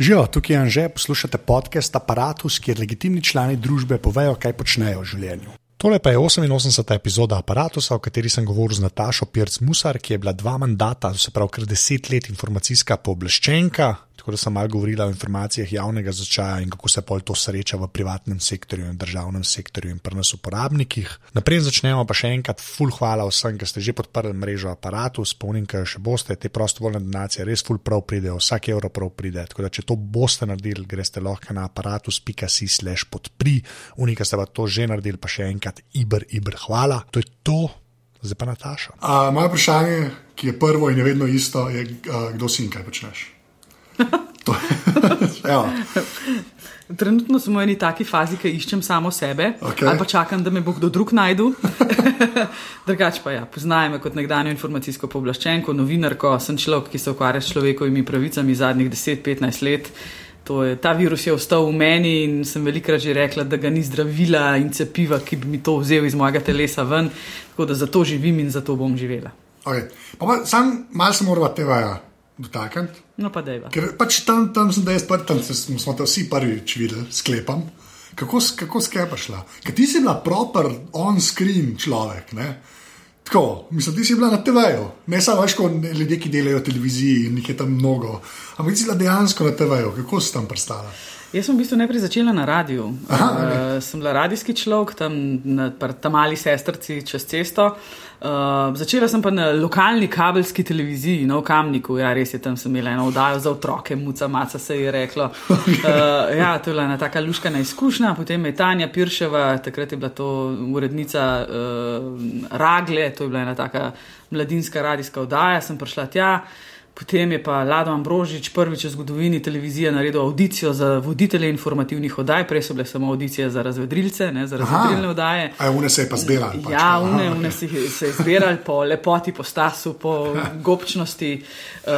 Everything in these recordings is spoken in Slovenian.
Živijo, tukaj je Anže, poslušate podcast Apparatus, kjer legitimni člani družbe povejo, kaj počnejo v življenju. Tole pa je 88. epizoda Apparatusa, o kateri sem govoril z Natašo Pirc Musar, ki je bila dva mandata, se pravi kar deset let informacijska pooblaščenka, tako da sem malo govorila o informacijah javnega začaja in kako se pol to sreča v privatnem sektorju in državnem sektorju in pri nas uporabnikih. Naprej začnemo pa še enkrat, full hvala vsem, ki ste že podprli mrežo aparatu, spomnim, ker še boste, te prostovoljne donacije res full prav pridejo, vsak evro prav pride. Tako da če to boste naredili, greste lahko na aparatus.si slash podpri, unika ste pa to že naredili, pa še enkrat, ibr, ibr, hvala. To je to. Zdaj pa Nataša. A, moje vprašanje, ki je prvo in je vedno isto, je, a, kdo si in kaj počneš? To, evo. Trenutno smo v eni taki fazi, ki iščem samo sebe, Okej. ali pa čakam, da me bo kdo drug najdu. Drugač pa ja, poznajo me kot nekdanjo informacijsko pooblaščenko, novinarko, sem človek, ki se ukvarja s človekovimi pravicami zadnjih 10-15 let. Je, ta virus je ostal v meni in sem velikrat že rekla, da ga ni zdravila in cepiva, ki bi mi to vzel iz mojega telesa ven. Tako da zato živim in zato bom živela. Okay. Pa, pa, sam malo se moramo tega dotakniti. No pa dejva. Ker pač tam, tam sem zdaj prvi, tam smo te vsi prvič videli, sklepam. Kako, kako sklepa šla? Ker ti si bila proper on-screen človek. Ne? Tako, mislim, ti si bila na TV-ju, ne samo veš, kot ljudje, ki delajo v televiziji in jih je tam mnogo, ampak ti si bila dejansko na TV-ju, kako si tam prstala? Jaz sem v bistvu najprej začela na radiju. Aha, uh, sem bila radijski človek, tam na pri ta mali sestrci čez cesto. Uh, začela sem pa na lokalni kabelski televiziji, no v Kamniku. Ja, res je, tam sem imela eno oddajo za otroke, muca, maca se je reklo. Uh, ja, to je bila ena taka luškana izkušnja. Potem je Tanja Pirševa, takrat je bila to urednica uh, Ragle, to je bila ena taka mladinska radijska oddaja, sem prišla tja. Potem je pa Lado Ambrožič prvič v zgodovini televizije naredil audicijo za voditelje informativnih oddaj, prej so bile samo audicije za razvedrilce, ne, za razvedrilne oddaje. A une se je pa zbirala. Pač, Ja, Aha, une, okej. une si se je zbirali po lepoti, po stasu, po gobčnosti. Uh,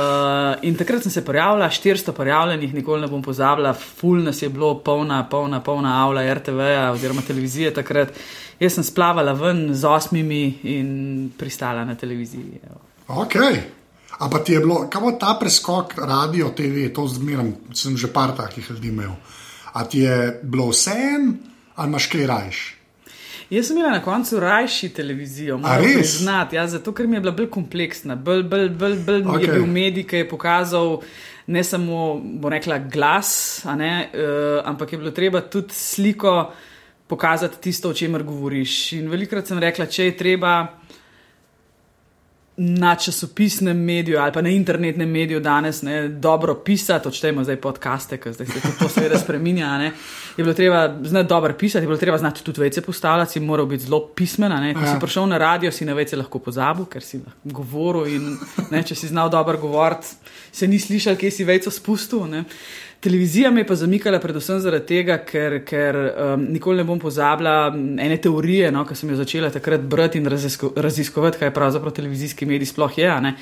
in takrat sem se prijavila, 400 prijavljenih, nikoli ne bom pozabila, full nas je bilo, polna, polna, polna avla RTV-ja oziroma televizije takrat. Jaz sem splavala ven z osmimi in pristala na televiziji. evo. Ok. Ampak ti je bilo, kaj bo ta preskok, radio, TV, to zmeram, sem že par takih ljudi imel. A ti je bilo vse en, ali imaš kaj rajš? Jaz sem imela na koncu rajši televizijo, moram priznati, ja, zato ker mi je bila bolj kompleksna, bolj, bolj, bolj, bolj okay. je Okej. bil medij, ki je pokazal ne samo, bo rekla, glas, ne, uh, ampak je bilo treba tudi sliko pokazati tisto, o čemer govoriš. In velikrat sem rekla, če je treba na časopisnem mediju ali pa na internetnem mediju danes ne, dobro pisati, odštejmo zdaj podcaste, ker zdaj se tudi to seveda spreminja. Ne, je bilo treba znati dobro pisati, je bilo treba znati tudi vece postavljati, si moral biti zelo pismen. ko Ja. si prišel na radio, si na vece lahko pozabil, ker si govoril in ne, če si znal dobro govoriti, se ni slišal, kje si vejco spustil. Ne. Televizija me je pa zamikala predvsem zaradi tega, ker, ker um, nikoli ne bom pozabila ene teorije, no, ki sem jo začela takrat brati in razisko, raziskovati, kaj pravzaprav televizijski medij sploh je. ne.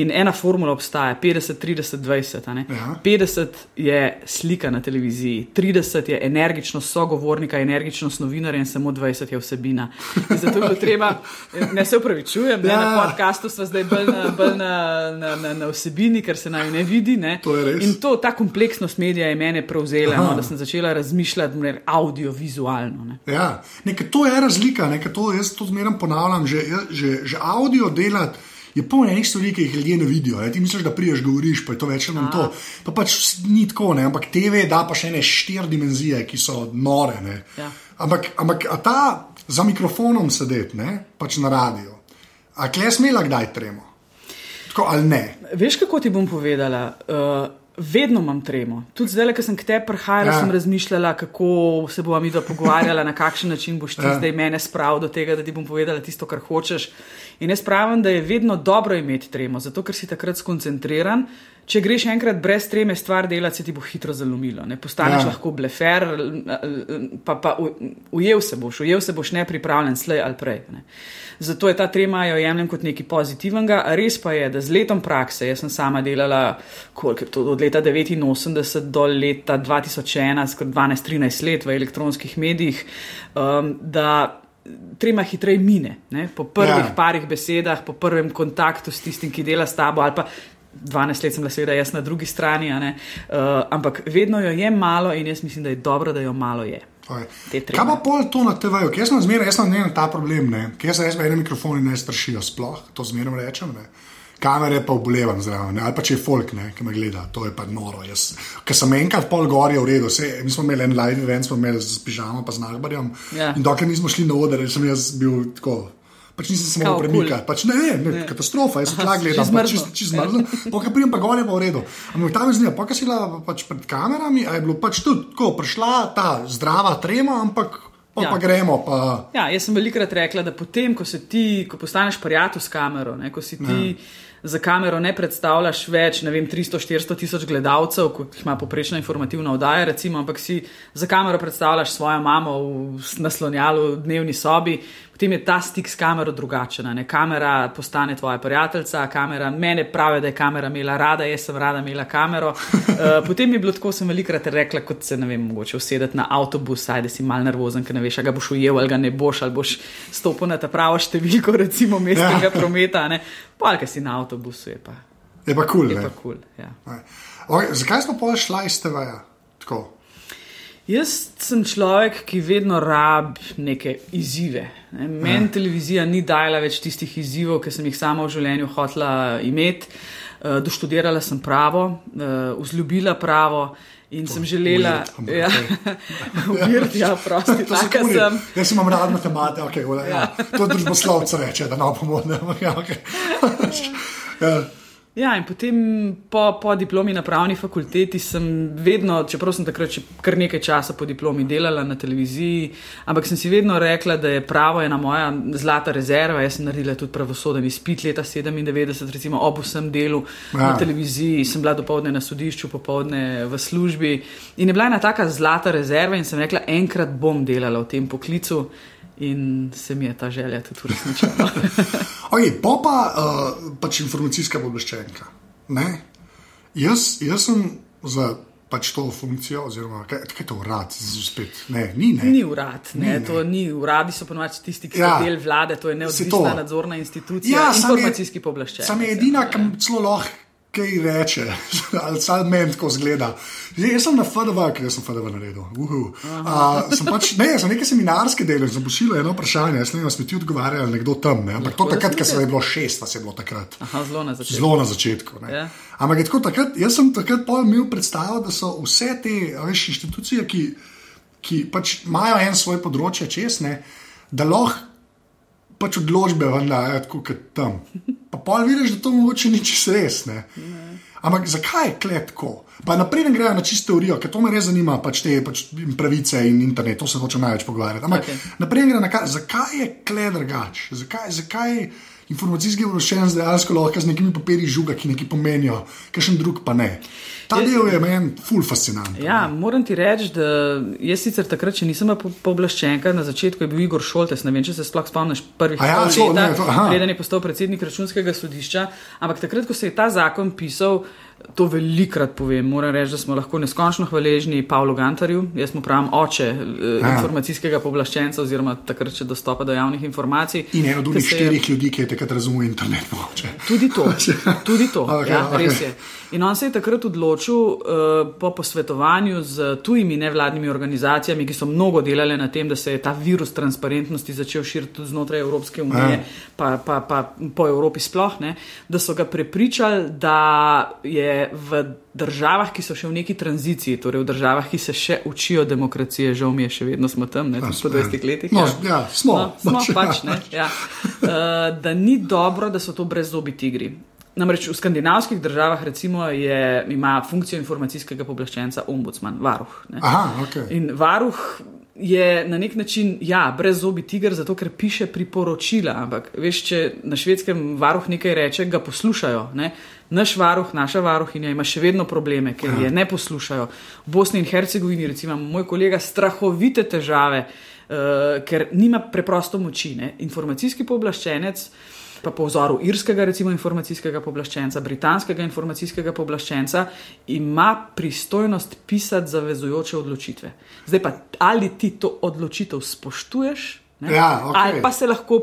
In ena formula obstaja: 50, 30, 20. a ne. Ja. 50 je slika na televiziji, 30 je energičnost sogovornika, energičnost novinarja in samo 20 je vsebina. In zato je bilo treba, ne se upravičujem, ne, Ja. na podkastu smo zdaj bolj na, bolj na, na, na, na vsebini, ker se naj ne vidi. Ne. To je res. In to, ta kompleksnost medija je mene prevzela, Aha. no, da sem začela razmišljati rekel, audiovizualno. Ne. Ja, nekaj, to je razlika, nekaj, to jaz to zmeraj ponavljam. Že, že, že audio delati je polno enih stvari, ki jih ljudje ne vidijo. Ne? Ti misliš, da priješ, govoriš, pa je to več manj to. Pa pač ni tako, ne? ampak TV da pa še ene štiri dimenzije, ki so nore. ne. Ja. Ampak, ampak ta za mikrofonom sedeti, ne? pač na radiju. A kle smela kdaj tremo? Tako ali ne? Veš, kako ti bom povedala? Uh, vedno imam tremo. Tudi zdaj, ko sem k tebi prihajala, Ja. sem razmišljala, kako se bomo mi dva pogovarjala, na kakšen način boš ti Ja. zdaj mene spravil do tega, da ti bom povedala tisto, kar hočeš. In jaz pravim, da je vedno dobro imeti tremo, zato ker si takrat skoncentriran. Če greš enkrat brez treme stvar delati, se ti bo hitro zalomilo. Ne? Postaneš Ja. lahko blefer, pa, pa ujel se boš, ujel se boš nepripravljen, slej ali prej. Ne? Zato je ta trema, jo jemljem kot nekaj pozitivnega. Res pa je, da z letom prakse, jaz sem sama delala koliko, je to, od leta 89 do leta 2001, skoraj 12-13 let v elektronskih medijih, um, da trema hitreje mine. Ne? Po prvih Ja. parih besedah, po prvem kontaktu s tistim, ki dela s tabo, ali pa 12 let sem bila seveda jaz na drugi strani, uh, ampak vedno jo je malo in jaz mislim, da je dobro, da jo malo je. Kaj pa pol to na TV-ju? Jaz sem zmeraj, jaz sem ne ta problem, ne. Ker jaz ene mikrofone ne strašijo sploh, to zmeraj rečem. Ne. Kamere pa obolevam zraven, ali pa če je folk, ne, ki me gleda, to je pa noro. Jaz, ker sem enkrat pol gor je v redu, Sej, mi smo imeli en live event, smo imeli z pižamo pa z nagbarjem. Ja. In dokler nismo šli na oder, sem jaz bil tako. Pač nisem se mogel premikati, pač ne, ne, ne katastrofa, jaz sem tla gledal, pač čist, čist zmrznil. Pokaj pridem pa gor je pa v redu. Ampak tam je znila, pokaj si bila pač pred kamerami, a je bilo pač tudi tako, prišla ta zdrava trema, ampak pa, Ja. pa gremo. Pa, Ja, jaz sem velikrat rekla, da potem, ko, se ti, ko postaneš prijatelj s kamero, ne, ko si ti za kamero ne predstavljaš več, ne vem, 300-400 tisoč gledalcev, kot jih ima poprečna informativna oddaja, recimo, ampak si za kamero predstavljaš svojo mamo v naslonjalu v dnevni sobi, potem je ta stik s kamero drugačen. Ne? Kamera postane tvoja prijateljica, kamera mene pravi, da je kamera imela rada, jaz sem rada imela kamero. Uh, potem je bilo tako, sem velikrat rekla, kot se ne vem, mogoče usedeti na avtobus, saj da si mal nervozen, ker ne veš, ga boš ujel ali ga ne boš, ali boš stopil na ta pravo številko, recimo mestnega Ja. prometa. ne. Pa, ker si na avtobusu, je pa je pa kul. je Cool, pa kul. Cool, ja. okay, zakaj smo pol šla iz TV-ja? Tako. Jaz sem človek, ki vedno rab neke izzive. Ne. Meni televizija ni dajala več tistih izzivov, ki sem jih sama v življenju hotela imeti. Uh, doštudirala sem pravo, uh, vzljubila pravo in sem želela. ampak Ja, Weird, ja, prosti, To taka kuli. sem. Jaz imam rad matematiko, okay, ja. ja. to družboslovce reče, da no pomone. Ja, okay. ja. Ja, in potem po, po diplomi na pravni fakulteti sem vedno, čeprav sem takrat kar nekaj časa po diplomi delala na televiziji, ampak sem si vedno rekla, da je pravo ena moja zlata rezerva. Jaz sem naredila tudi pravosoden izpit leta 97, recimo ob vsem delu ja. Ja. na televiziji, sem bila dopoledne na sodišču, popoldne v službi in je bila ena taka zlata rezerva in sem rekla, enkrat bom delala v tem poklicu. In se mi je ta želja tudi uresničila. Okay, pa pa uh, pač informacijska pooblaščenka. Ne? Jaz, jaz sem za pač to funkcijo, oziroma kaj, kaj je to urad, spet ne, ni ne. Ni urad, ne, Ni, ne. to ni uradi, so ponovadi tisti, ki Ja. so del vlade, to je neodvisna to. nadzorna institucija, Ja, ja, informacijski pooblaščenec. Sam je edina, ki celo lahko kaj reče, ali vsaj meni tako zgleda. Zdaj, jaz sem na FDV, ker sem FDV naredil. Uh, sem pač, ne, sem neke seminarske dele, sem pošiljal eno vprašanje, jaz ne vem, smo ti odgovarjali nekdo tam, ne, ampak to Lahko, da takrat, ker se je bilo šest, vas je bilo takrat. Aha, zelo na začetku. Zelo na začetku. ne. Ja. Ampak je tako, takrat, jaz sem takrat pol imel predstavo, da so vse te veš, inštitucije, ki, ki pač imajo en svoj področje česne, da lahko pač odločbe vendajo tako kot tam. Pa pol vidiš, da to mogoče ni čisto res. Ne? Ampak zakaj je klet tako? Pa naprej ne grejo na čisto teorijo, ker to me res zanima, pač te pač pravice in internet, to se hočem največ pogovarjati. Ampak okay. naprej gre na kaj, zakaj je klet drugač? Zakaj, zakaj informacijski obveščenec dejansko lahko z nekimi papirji žuga, ki nekaj pomenijo, kakšen drug pa ne. Ta del je meni ful fascinanten. Ja, moram ti reči, da jaz sicer takrat, če nisem pooblaščenka, na začetku je bil Igor Šoltes, ne vem, če se sploh spomniš prvih ja, so, leta, ne, to- preden je postal predsednik računskega sodišča. Ampak takrat, ko se je ta zakon pisal, to velikrat povem, moram reči, da smo lahko neskončno hvaležni Pavlu Gantarju, jaz mu pravim oče eh, Ja. informacijskega pooblaščenca oziroma takrat, če dostopa do javnih informacij. In eno od je- štirih ljudi, ki je takrat razumel internet. Mogoče. Tudi to, tudi to Okej, ja, okej. res je. In on se je takrat odločil uh, po posvetovanju z tujimi nevladnimi organizacijami, ki so mnogo delale na tem, da se je ta virus transparentnosti začel širiti tudi znotraj Evropske unije, Ja. pa, pa, pa po Evropi sploh, ne, da so ga prepričali, da je v državah, ki so še v neki tranziciji, torej v državah, ki se še učijo demokracije, žal mi je, še vedno smo tam, ne, tudi po 20 letih. No, ja, smo. No, smo Pač, ja. ne, ja. uh, da ni dobro, da so to brezzobi tigri. Namreč v skandinavskih državah recimo, je, ima funkcijo informacijskega pooblaščenca ombudsman, varuh. Ne. Aha, ok. In varuh je na nek način, ja, brezzobi tiger, zato ker piše priporočila. Ampak, veš, če na švedskem varuh nekaj reče, ga poslušajo. Ne? Naš varuh, naša varuhinja ima še vedno probleme, ker je ne poslušajo. V Bosni in Hercegovini, recimo, moj kolega strahovite težave, uh, ker nima preprosto moči. Ne? Informacijski pooblaščenec. Pa po vzoru irskega, recimo, informacijskega pooblaščenca, britanskega informacijskega pooblaščenca, ima pristojnost pisati zavezujoče odločitve. Zdaj pa, ali ti to odločitev spoštuješ, ne? Ja, okej. ali pa se lahko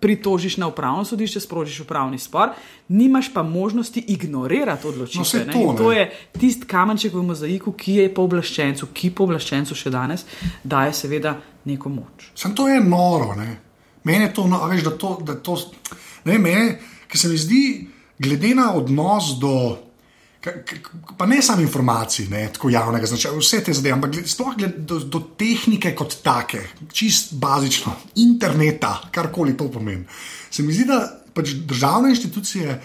pritožiš na upravno sodišče, sprožiš upravni spor, nimaš pa možnosti ignorirati odločitve. No, saj ne. to, to je tisti kamenček v mozaiku, ki je pooblaščencu, ki pooblaščencu še danes daje seveda neko moč. Sam to je noro. Ne? Meni je to, no, veš, da to, da to ne, meni, ki se mi zdi, glede na odnos do. Pa ne samo informacij, ne, tako javnega značaja, vse te zadeve, ampak sploh do, do tehnike kot take, čist bazično, interneta, karkoli to pomeni. Se mi zdi, da pač državne institucije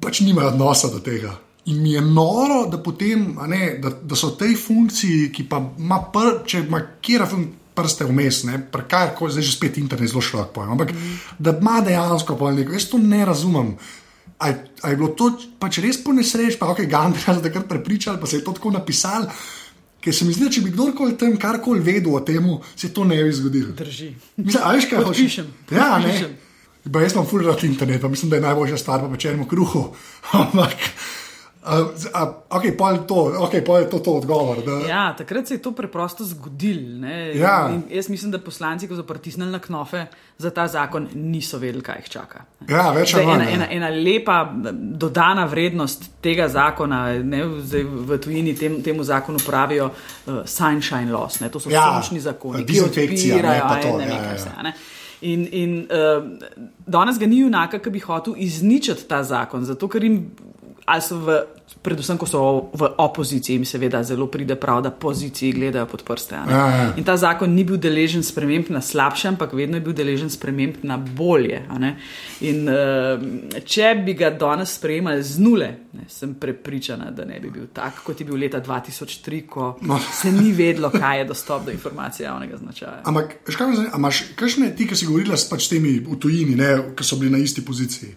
pač nimajo odnosa do tega. In mi je noro, da, potem, ne, da, da so v tej funkciji, ki pa ima, pr, če ima kjer prste vmes, ne, kar koli, zdaj že spet internet zelo širok pojem, ampak mm. da ima dejansko pol neko, jaz to ne razumem. A, je- a je bilo to pač res po nesreči, pa ok, Gandalf je takrat prepričal, pa se je to tako napisal. Ker se mi zdi, da če bi kdorkoli tam karkoli vedel o tem, se to ne bi zgodilo. Drži. Mislim, a veš, kaj hočeš? Ja, ne. podpišem. Ba, jaz imam full rad internet, pa mislim, da je najboljša stvar po večernem kruhu. Ampak, a, a, ok, pa je to, okay, pol je to, to odgovor. Da, Ja, takrat se je to preprosto zgodilo. Ja. In Jaz mislim, da poslanci, ko so pritisnili na knofe za ta zakon, niso vedeli, kaj jih čaka. ja več ali manj. ena, ena lepa dodana vrednost tega zakona, ne, zdaj v tujini tem, temu zakonu pravijo uh, sunshine loss, ne, to so Ja, sončni zakoni, ki ne, odpirajo pa to, ne ja, kaj ja. vse. a ne. In, in uh, danes ga ni junaka, ki bi hotel izničiti ta zakon, zato ker jim, ali so v, predvsem, ko so v opoziciji, jim seveda zelo pride prav, da poziciji gledajo pod prste. Ja, ja. In ta zakon ni bil deležen sprememb na slabše, ampak vedno je bil deležen sprememb na bolje. In uh, če bi ga danes sprejemali z nule, ne, sem prepričana, da ne bi bil tak, kot je bil leta 2003, ko No. se ni vedlo, kaj je dostop do informacij javnega značaja. Ampak, kaj zanima, a imaš kakšne ti, ki si govorila s pač temi v tujini, ne, ki so bili na isti poziciji.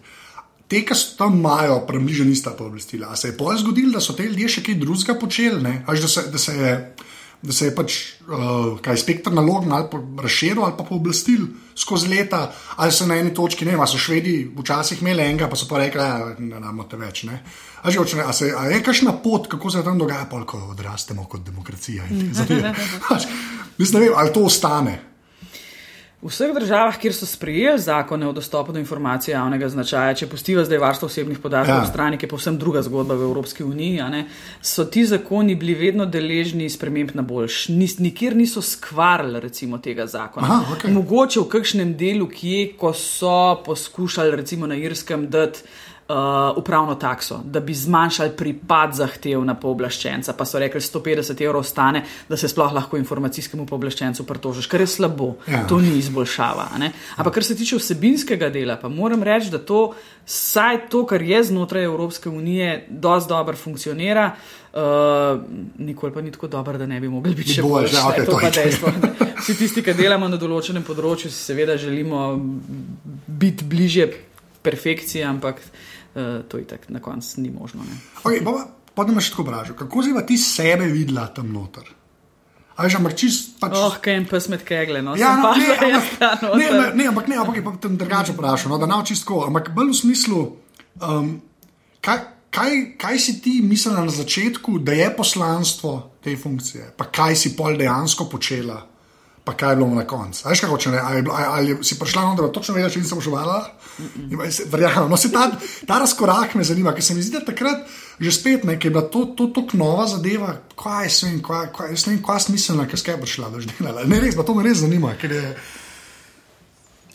Te, ki so tam imajo približno ista pooblastila. A se je pol zgodilo, da so te ljudje še kaj drugega počeli, ne? Až da se, da se je. Da se je pač uh, kaj spektr nalog razširil ali pa pooblastil skozi leta, ali so na eni točki, ne vem, so švedi včasih imeli enega, pa so pa rekli, da ne imate več. Ne? A, že, hoče, a, se, a je kakšna pot, kako se tam dogaja, pol, ko odrastemo kot demokracija te Mislim, ne vem, ali to ostane. V vseh državah, kjer so sprejeli zakone o dostopu do informacij javnega značaja, če pustiva zdaj varstvo osebnih podatkov Ja. v strani, ki je povsem druga zgodba v Evropski uniji, ne, so ti zakoni bili vedno deležni sprememb na boljš. Nis, nikjer niso skvarili recimo tega zakona. Aha, okej. Mogoče v kakšnem delu, kje, ko so poskušali recimo na Irskem dati. Uh, upravno takso, da bi zmanjšali pripad zahtev na pooblaščenca, pa so rekli, 150 evrov stane, da se sploh lahko informacijskemu pooblaščencu pritožiš, kar je slabo. Ja. To ni izboljšava. ne. Ampak kar se tiče vsebinskega dela, pa moram reči, da to, vsaj to, kar je znotraj Evropske unije, dosti dobro funkcionira. Uh, nikoli pa ni tako dobro, da ne bi mogli biti še boljši. ja, okej, ne, to to pa je. dejstvo. Vsi tisti, ki delamo na določenem področju, si seveda želimo biti bliže perfekciji, ampak uh, to je tako na koncu ni možno. Ne. Okay, pa, pa da me še tako vprašam, kako si pa ti sebe videla tam noter? A veš, ampak čist pač. Oh, kaj jim pes med kegle, no, Ja, no, ne, ampak, ne, ne, ne, ampak ne, ampak je pa tam drugače vprašal, no, da ne čisto, ampak bolj v smislu, um, kaj, kaj, kaj si ti mislila na začetku, da je poslanstvo te funkcije, pa kaj si pol dejansko počela, pa kaj je bilo na koncu. Veš, kako če ne, ali, je ali, ali si prišla na to, da točno veš, če nisem uživala? Verjamem, no, se ta, ta razkorak me zanima, ker se mi zdi, da takrat že spet nekaj, da to, to, to nova zadeva, kaj je svem, kaj, kaj, kaj smiselna, ker skaj prišla, da že delala. Ne res, to me res zanima, ker je.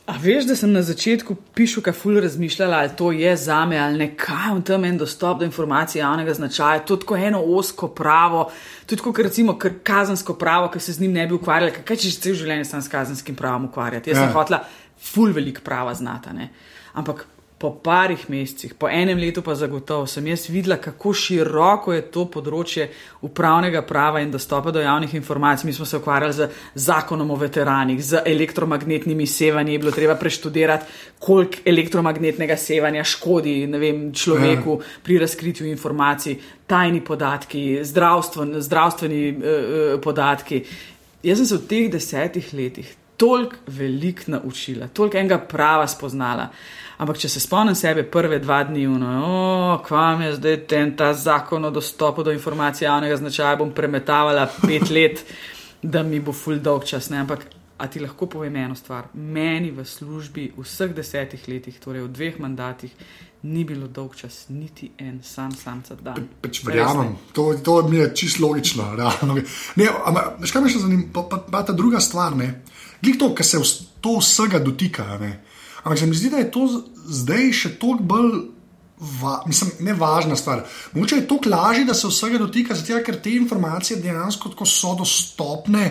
A veš, da sem na začetku pišuka ful razmišljala, ali to je za me ali ne, kaj je tam en dostop do informacij javnega značaja. To je tako eno osko pravo, tudi kot recimo kar kazensko pravo, ki se z njim ne bi ukvarjala. Kaj če se cel življenje sam s kazenskim pravom ukvarjati? Jaz Ja. sem hotla ful velik prava znata. Ne? Ampak po parih mesecih, po enem letu pa zagotovo sem jaz videla, kako široko je to področje upravnega prava in dostopa do javnih informacij. Mi smo se ukvarjali z zakonom o veteranih, z elektromagnetnimi sevanji, je bilo treba preštudirati, koliko elektromagnetnega sevanja škodi vem, človeku ja. pri razkritju informacij, tajni podatki, zdravstven, zdravstveni uh, podatki. Jaz sem se v teh desetih letih toliko velik naučila, toliko enega prava spoznala. Ampak, če se spomnim sebe prve dva dni, no, kvam je zdaj ten ta zakon o dostopu do informacij javnega značaja, bom premetavala pet let, da mi bo ful dolg čas. Ne? Ampak A ti lahko povem eno stvar. Meni v službi vseh desetih letih, torej v dveh mandatih, ni bilo dolg čas, niti en sam samca dan. Pač verjamem, to, to mi je čisto logično. realno. Ne, ampak, veš, kaj me še zanima, pa, pa, pa ta druga stvar, ne. Glej to, kar se to vsega dotika. Ne. Ampak se mi zdi, da je to zdaj še toliko bolj. Va, mislim, ne važna stvar. Mogoče je to lažje, da se vsega dotika, zato ker te informacije dejansko so dostopne.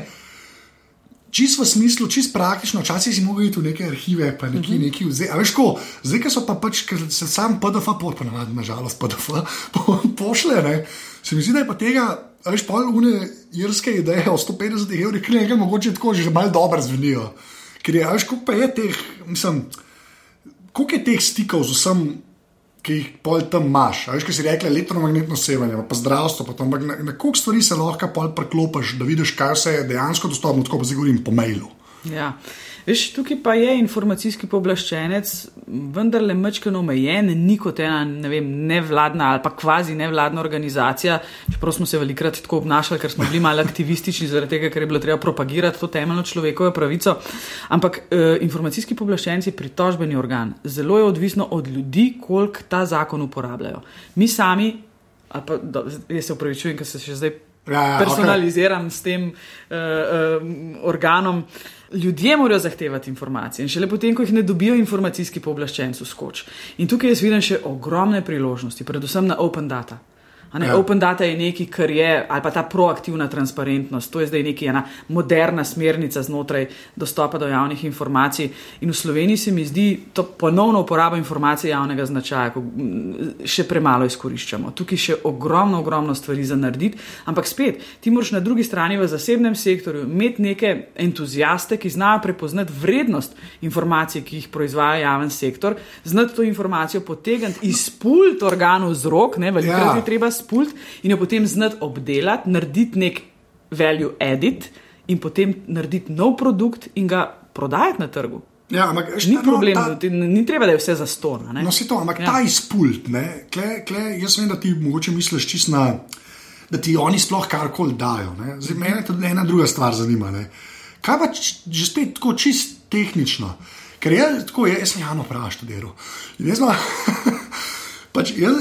Čist v smislu, čist praktično, včasih si mogel iti v neke arhive, pa neki, neki vzeti. A veš, ko, zdaj, ki so pa pač, ker se sam PDF, po, ponavadi, nažalost, PDF po, pošle, ne, se mi zdi, da je pa tega, veš, pol une irske ideje o 150 evrih, ki nekaj mogoče tako že malo dobro zvenijo. Ker je, veš, koliko je teh, mislim, koliko je teh stikov z vsem, ki jih pol tam imaš. Veš, kaj si rekel, elektromagnetno sevanje, pa zdravstvo, pa ampak na, na koliko stvari se lahko pol preklopiš, da vidiš, kaj vse je dejansko dostopno, tako pa zdaj govorim po mailu. Ja. Veš, tukaj pa je informacijski pooblaščenec, vendar le mečkano omejen, ni kot ena ne vem, nevladna ali pa kvazi nevladna organizacija. Čeprav smo se velikrat tako obnašali, ker smo bili malo aktivistični, zaradi tega, ker je bilo treba propagirati to temeljno človekovo pravico. Ampak eh, informacijski pooblaščenec je pritožbeni organ. Zelo je odvisno od ljudi, koliko ta zakon uporabljajo. Mi sami, pa do, jaz se upravičujem, ker se še zdaj Ja, ja, personaliziram s tem uh, uh, organom. Ljudje morajo zahtevati informacije in šele potem, ko jih ne dobijo, informacijski pooblaščenec skoči. In tukaj jaz vidim še ogromne priložnosti, predvsem na open data. Ne, Ja. Open data je nekaj, kar je, ali pa ta proaktivna transparentnost, to je zdaj nekaj ena moderna smernica znotraj dostopa do javnih informacij. In v Sloveniji se mi zdi to ponovno uporaba informacij javnega značaja, ko še premalo izkoriščamo. Tukaj še ogromno, ogromno stvari za narediti, ampak spet, ti moraš na drugi strani v zasebnem sektorju imeti neke entuzijaste, ki znajo prepoznati vrednost informacij, ki jih proizvaja javen sektor, znati to informacijo potegniti iz pult organov z rok, ne, velikrat Ja. je treba spult in jo potem znati obdelati, narediti nek value edit in potem narediti nov produkt in ga prodajati na trgu. Ja, ampak, Ni no, problem, ta- ta... ni treba, da je vse zaston. No, se to, ampak ja. ta izpult, ne, kle, kle, jaz vem, da ti mogoče misliš čist na, da ti oni sploh karkoli dajo. Ne. Zdaj, mene tudi ena druga stvar zanima. Ne. Kaj pa že spet tako čist tehnično? Ker jaz, tako, jaz sem javno prav študiral. In Jaz, imam- pač jaz,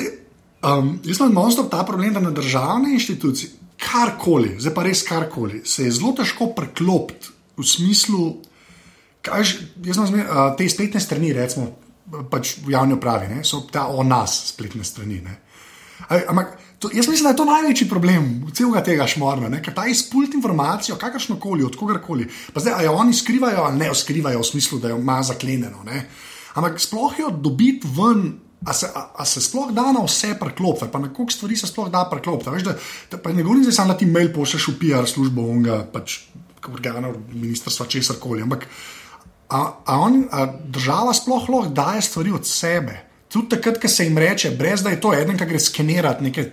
um, jaz imam monstro ta problem, da na državne institucije, karkoli, zdaj pa res karkoli, se je zelo težko preklopiti v smislu, Kaj, že- jaz sem zmer, uh, te spletne strani, recimo, pač v javni upravi, ne, so ta o nas spletne strani. Ne. Ampak to, jaz mislim, da je to največji problem celega tega šmorna, ne, ker ta izpult informacijo, kakršno koli, od kogarkoli. Pa zdaj, ali jo oni skrivajo ali ne jo skrivajo v smislu, da jo ima zaklenjeno. Ampak sploh jo dobiti ven. A se, a, a se sploh da na vse preklopiti, pa na koliko stvari se sploh da preklopiti. Veš, da, da, pa ne govorim zdaj samo, da ti mail pošlješ v PR službo, onga pač organa, ministrstva, česar koli. Ampak A, a, on, a država sploh lahko daje stvari od sebe. Tudi takrat, ko se jim reče, brez da je to eden, ki gre skenirati neke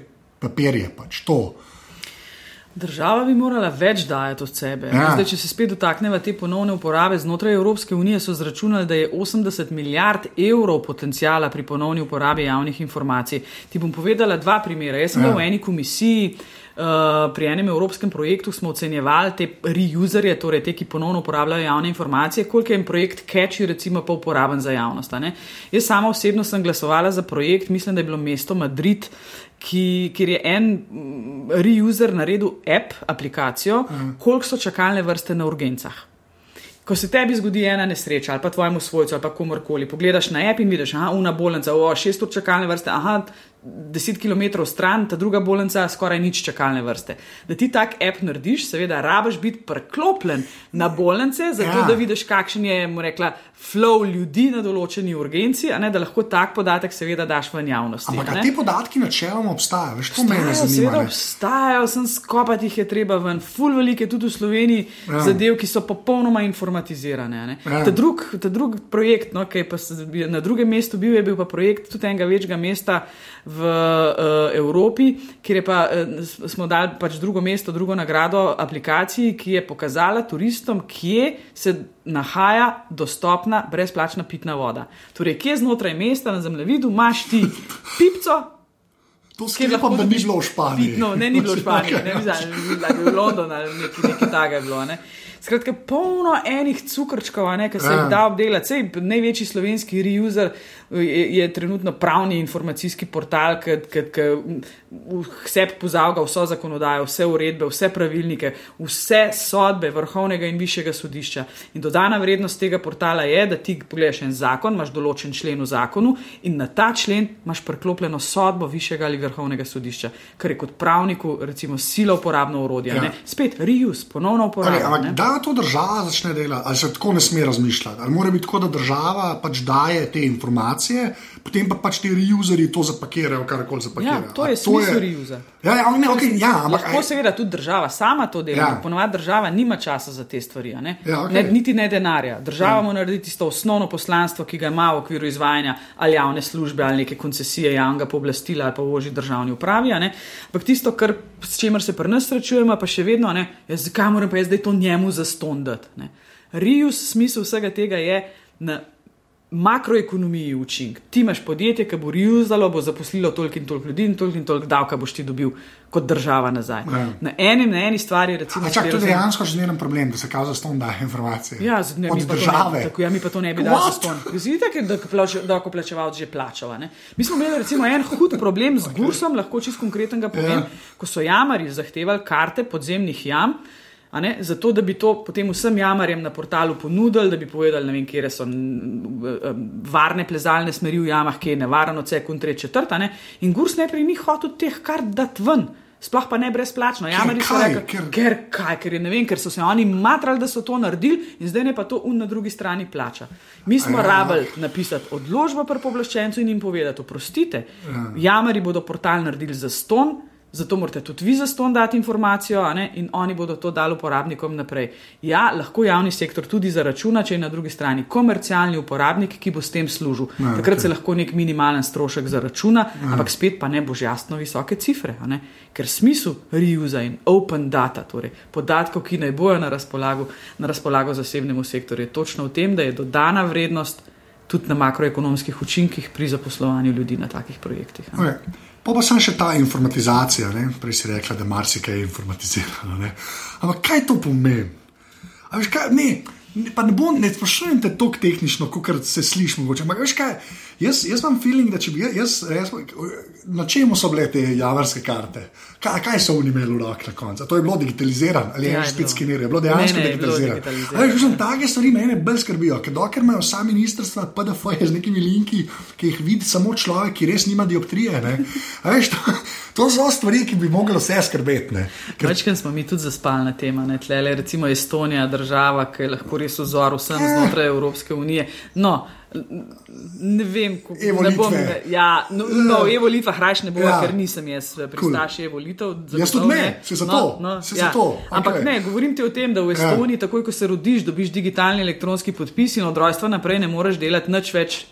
papirje. Pač, to. Država bi morala več dajati od sebe. Ja. Zdaj, če se spet dotaknemo te ponovne uporabe, znotraj Evropske unije so zračunali, da je 80 milijard evrov potencijala pri ponovni uporabi javnih informacij. Ti bom povedala dva primera. Jaz sem Ja. v eni komisiji. Uh, pri enem evropskem projektu smo ocenjevali te reuserje, torej te, ki ponovno uporabljajo javne informacije, koliko je en projekt catchy, recimo pa uporaben za javnost. Jaz sama osebno sem glasovala za projekt, mislim, da je bilo mesto Madrid, ki, kjer je en mm, reuser naredil app, aplikacijo, koliko so čakalne vrste na urgencah. Ko se tebi zgodi ena nesreča ali pa tvojemu svojcu ali pa komorkoli, pogledaš na app in vidiš, je una bolnica, o, šest ur čakalne vrste, aha, deset km stran, ta druga bolnica, skoraj nič čakalne vrste. Da ti tak app narediš, seveda, rabaš biti preklopljen na bolnice, zato Ja. da vidiš, kakšen je, mu rekla, flow ljudi na določeni urgenci, a ne da lahko tak podatek, seveda, daš v javnosti. Ampak te podatki načeloma obstajajo, veš, to mene Obstajajo, zanima. seveda ne. obstajajo, sem skopati jih je treba ven, ful velike tudi v Sloveniji, Ja. zadev, ki so popolnoma informatizirane. ne. Ja. Ta, drug, ta drug projekt, no, ki je pa na drugem mestu bil, je bil pa projekt tudi enega večjega mesta v uh, Evropi, kjer je pa, uh, smo dali pač drugo mesto, drugo nagrado aplikaciji, ki je pokazala turistom, kje se nahaja dostopna brezplačna pitna voda. Torej, kje znotraj mesta na zemljevidu imaš ti pipco, To Kjer sklepam, lahko da ni dobiš bilo v Španiji. Pitno, ne, ni bilo v Španiji, ne vem, da je bil London ali nekaj, nekaj takega je bilo. Ne. Skratka, polno enih cukrčkov, ne, ki se Ja. jih da obdelati. Sej največji slovenski reuser je, je trenutno pravni informacijski portal, ki vse pozavga, vso zakonodajo, vse uredbe, vse pravilnike, vse sodbe vrhovnega in višjega sodišča. In dodana vrednost tega portala je, da ti pogledaš en zakon, imaš določen člen v zakonu in na ta člen imaš priklopljeno sodbo višjega ali vrhovnega sodišča, kar je kot pravniku recimo sila uporabno orodje. Ja. Ja. Spet reuse, ponovno Okay, uporaba. ampak ne. da to država začne delati, ali se tako ne sme razmišljati. Ali mora biti tako, da država pač daje te informacije, potem pa pač ti reuseri to zapakirajo, karkoli zapakirajo. Ja, to je smisel reusa. Ja, ja, ne, okay, ja, ampak Lahko seveda tudi država sama to dela, Ja. ponovadi država nima časa za te stvari, ne? Ja, okej. ne, niti ne denarja. Država ja. mora narediti tisto osnovno poslanstvo, ki ga ima v okviru izvajanja ali javne službe ali neke koncesije javnega pooblastila ali pa v oži državni upravi. Ampak tisto, kar, s čimer se pri nas srečujemo, pa še vedno, ne, ja, zakaj moram pa jaz zdaj to njemu zastondati. ne. Reuse, smisel vsega tega je na makroekonomiji učinek. Ti imaš podjetje, ki bo reuzalo, bo zaposlilo toliko in toliko ljudi in toliko in toliko davka boš ti dobil kot država nazaj. Ja. Na, enem, na eni stvari, recimo, A čak, to je dejansko že zmeren problem, da se kaže, da s tom daje informacije. Ja, z- ne, Od države. Ne, tako, ja, mi pa to ne bi dali za ston. Vidite, da je davkoplačevalc že plačal. a ne? Mi smo imeli recimo en hud problem z okay. Gursom, lahko čist konkreten povem, Ja. ko so jamari zahtevali karte podzemnih jam. Ne, zato, da bi to potem vsem jamarjem na portalu ponudili, da bi povedali, ne vem, kje so n- m, varne plezalne smeri v jamah, kje je nevarno, vse kuntre četrta. Ne? In Gurs najprej ni hotel teh kart dati ven. Sploh pa ne brezplačno. Jamari so kaj? rekli, Ker- ker kaj, ker je ne vem, ker so se oni matrali, da so to naredili in zdaj ne pa to un na drugi strani plača. Mi smo Ja. rabili napisati odložbo pri povlaščencu in jim povedati, oprostite, jamari bodo portal naredili za ston. Zato morate tudi vi za ston dati informacijo, ne? in oni bodo to dali uporabnikom naprej. Ja, lahko javni sektor tudi zaračuna, če je na drugi strani komercialni uporabnik, ki bo s tem služil. Ja, Takrat okej. se lahko nek minimalen strošek zaračuna, ampak spet pa ne božjastno visoke cifre. ne. Ker smisel reusa in open data, torej podatkov, ki naj bojo na razpolago, na razpolago zasebnemu sektorju, je točno v tem, da je dodana vrednost tudi na makroekonomskih učinkih pri zaposlovanju ljudi na takih projektih. ne. Okay. Pa pa sem še ta informatizacija, ne? prej si rekla, da marsikaj je informatizirano. Ne? Ampak kaj to pomeni? Veš kaj, ne, ne, ne bom, ne sprašujem te tako tehnično, kot se sliši mogoče. Ampak veš kaj, jaz, jaz imam feeling, da če bi jaz, jaz na čemu so bile te javarske karte? Kaj, kaj so oni imeli v rokah na koncu? To je bilo digitalizirano ali je Ja, je spet skenirano, je bilo dejansko Ne, ne, digitalizirano. digitalizirano. Take stvari mene bolj skrbijo, ker dokler imajo vsa ministrstva PDF z nekimi linki, ki jih vidi samo človek, ki res nima dioptrije. ne. A Veš, to, to so stvari, ki bi mogli vse skrbeti. ne. Ker, Večkrat smo mi tudi zaspali na tem, ne tlele, recimo Estonija, država, ki je lahko res vzor vsem znotraj Evropske unije. No, ne vem, kako Evo ne bom. Ja, no, no v Evo Litvah rajš ne bo, Ja. ja. ker nisem jaz pristaš cool. Evo Litev. Jaz tudi ne, se zato, se zato, Ampak okej. ne, govorim ti o tem, da v Estoniji, ja. takoj ko se rodiš, dobiš digitalni elektronski podpis in od rojstva naprej ne moreš delati nič več.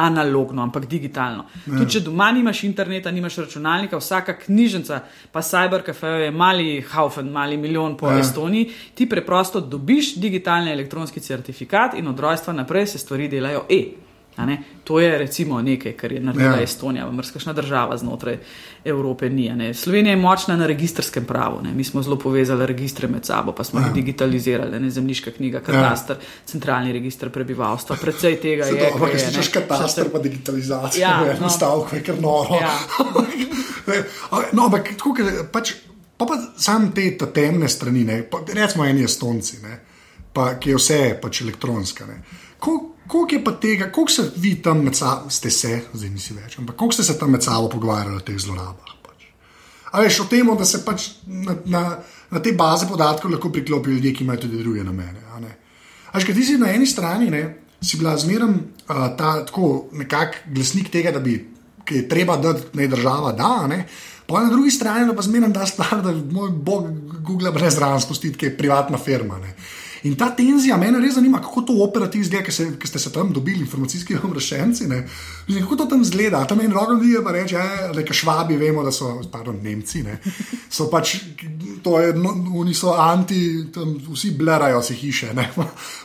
Analogno, ampak digitalno. Ja. Tudi če doma nimaš interneta, nimaš računalnika, vsaka knjižnica, pa Cybercafe je mali Haufen, mali milijon po Ja. Estoniji, ti preprosto dobiš digitalni elektronski certifikat in od rojstva naprej se stvari delajo e. To je recimo nekaj, kar je naredila Ja. ja. Estonija, mrskašna država znotraj Evrope ni. Slovenija je močna na registrskem pravu. Ne? Mi smo zelo povezali registre med sabo, pa smo jih digitalizirali, ne zemljiška knjiga, katastr, centralni registr prebivalstva. Predvsej tega se je. ampak če katastr, še pa digitalizacija, Ja, ja, no. stavko je kar noro. Ja. No, ampak tako, ker pač, pa, pa sam te ta temne strani, ne, pa, recimo eni Estonci, ne, pa, ki je vse pač elektronska. ne. Ko- Koliko je pa tega, koliko se vi tam med sabo, ste se, zdaj nisi več, ampak koliko ste se tam med sabo pogovarjali o teh zlorabah? Pač? A veš o tem, da se pač na, na, na te baze podatkov lahko priklopijo ljudje, ki imajo tudi druge namene. a ne. A veš, ker ti si na eni strani, ne, si bila zmeraj uh, ta tako nekak glasnik tega, da bi, ki je treba, da naj država da. Ne, Pa na drugi strani pa zmeraj da stvar, da moj bog Google brez zraven spustiti, ki je privatna firma. Ne. In ta tenzija me res zanima, kako to operativno izgleda, ki ste se tam dobili, informacijski obveščenci. Kako to tam izgleda? Tam en rogov je pa reče, da ja, švabi vemo, da so, pardon, Nemci. Ne? So pač, to je, no, oni so anti, tam, vsi blerajo si hiše.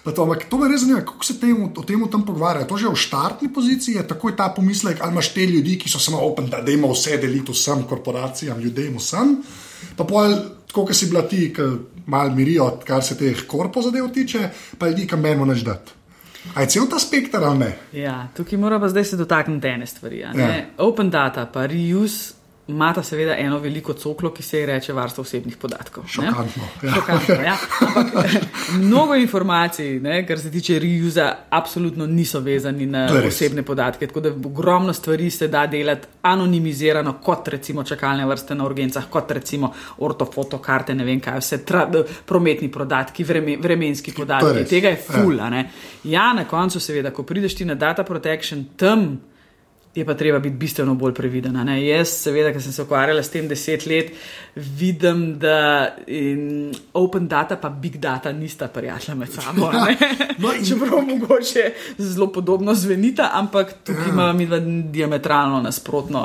To, to me res zanima, kako se temu, o tem tam pogovarjajo. To že v štartni poziciji je takoj ta pomislek, ali imaš te ljudi, ki so samo open, da imamo vse deliti vsem korporacijam, ljudem vsem. Pa pol, tako kot si bila ti, ki malo mirijo, kar se teh korpo zadev tiče, pa ljudi, kam menimo neč dati. A je cel ta spektr ali ne? Ja, tukaj moramo zdaj se dotakniti ene stvari. Ja. Open data, pa reuse imata seveda eno veliko coklo, ki se ji reče varstvo osebnih podatkov. Šokantno. Ja. Šokantno ja. Ampak, mnogo informacij, ne, kar se tiče reuza, absolutno niso vezani na osebne podatke. Tako da ogromno stvari se da delati anonimizirano, kot recimo čakalne vrste na urgencah, kot recimo ortofotokarte, ne vem kaj, vse tra, prometni podatki, vreme, vremenski podatki. Tega je ful. Ja. ja, na koncu seveda, ko prideš ti na data protection tam je pa treba biti bistveno bolj previden. Jaz, seveda, ker sem se ukvarjala s tem deset let, vidim, da open data in big data nista prijatelja med sabo. Ja. No, in... Čeprav mogoče zelo podobno zvenita, ampak tukaj ja. imamo mi dva diametralno nasprotno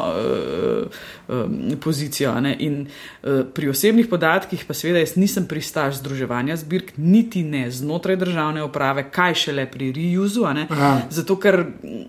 uh, um, pozicijo. In uh, pri osebnih podatkih, pa seveda, jaz nisem pristaš združevanja zbirk, niti ne znotraj državne uprave, kaj šele pri reuzu. Zato, ker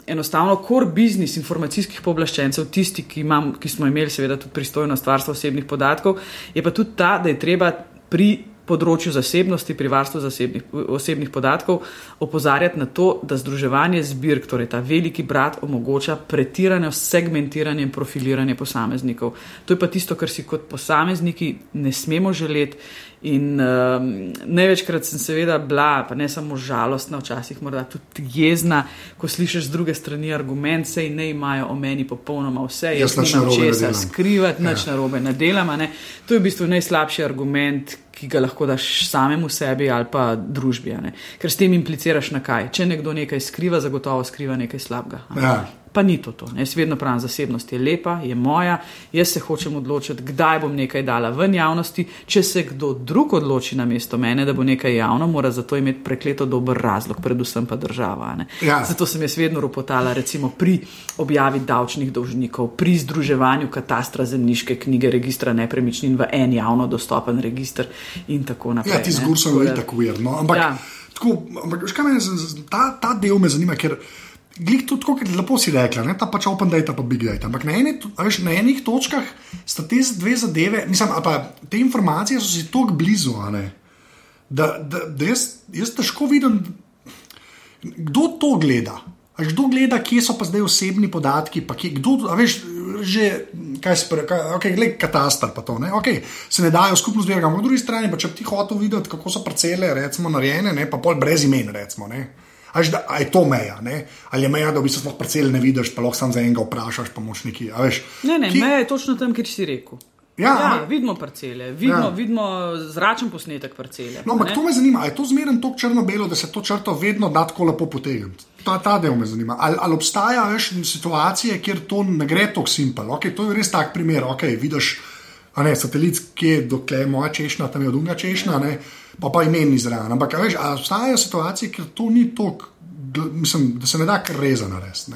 enostavno core business informacijskih pooblaščencev, tisti, ki, imam, ki smo imeli, seveda, tudi pristojnost varstva osebnih podatkov, je pa tudi ta, da je treba pri področju zasebnosti, pri varstvu zasebnih, osebnih podatkov, opozarjati na to, da združevanje zbirk, torej ta veliki brat, omogoča pretirano segmentiranje in profiliranje posameznikov. To je pa tisto, kar si kot posamezniki ne smemo želeti. In um, največkrat sem seveda bila, pa ne samo žalostna, včasih morda tudi jezna, ko slišiš z druge strani argument, sej ne imajo o meni popolnoma vse, jaz nimam česa skrivati, nič ja. narobe ne delam. Ne. To je v bistvu najslabši argument, ki ga lahko daš samemu sebi ali pa družbi. Ker s tem impliciraš na kaj. Če nekdo nekaj skriva, zagotovo skriva nekaj slabega. Ja. Pa ni to to. Jaz vedno pravim, zasebnost je lepa, je moja, jaz se hočem odločiti, kdaj bom nekaj dala ven javnosti. Če se kdo drug odloči na mesto mene, da bo nekaj javno, mora za to imeti prekleto dober razlog, predvsem pa država. Ja. Zato sem jaz vedno ropotala, recimo pri objavi davčnih dolžnikov, pri združevanju katastra zemljiške knjige, registra nepremičnin v en javno dostopen registr in tako naprej. Ja, ti zgor so bili tako verno. Ampak, ja. tako, ampak me, ta, ta del me zanima, ker. Glej, tudi tako, lepo si rekla, ne? ta pač open data, pa big data. Ampak na, eni, veš, na enih točkah sta te dve zadeve, mislim, pa te informacije so si tako blizu, da, da, da jaz, jaz težko vidim, kdo to gleda. Veš, kdo gleda, kje so pa zdaj osebni podatki, pa kje, kdo, veš, že, kaj se pravi, okay, gledaj, katastar pa to. Ne? Okay, se ne dajo skupno zbirati, ampak po drugi strani, pa če bi ti hotel videti, kako so parcele, recimo, narejene, ne? pa pol brez imen, recimo. Ne? Ali je to meja, ne? ali je meja, da v bistvu parcel ne vidiš, pa lahko samo za enega vprašaš, pa moš neki. Ne, ne, ki... meja je točno tam, kjer si rekel. Ja, ja, vidimo parcele, vidimo, ja. vidimo zračen posnetek parcele. No, ampak to me zanima, je to zmerno tako črno-belo, da se to črto vedno da tako lepo potegne. Ta, ta del me zanima. Ali, ali obstaja veš, situacije, kjer to ne gre tako simpel? Okay, to je res tak primer. Okay, vidiš, ne, satelit, ki je dokler moja češnja, tam je druga češnja. Ne, pa pa imen izraven. Ampak veš, obstajajo situacije, ker to ni tako, da se ne da kar reza narediti.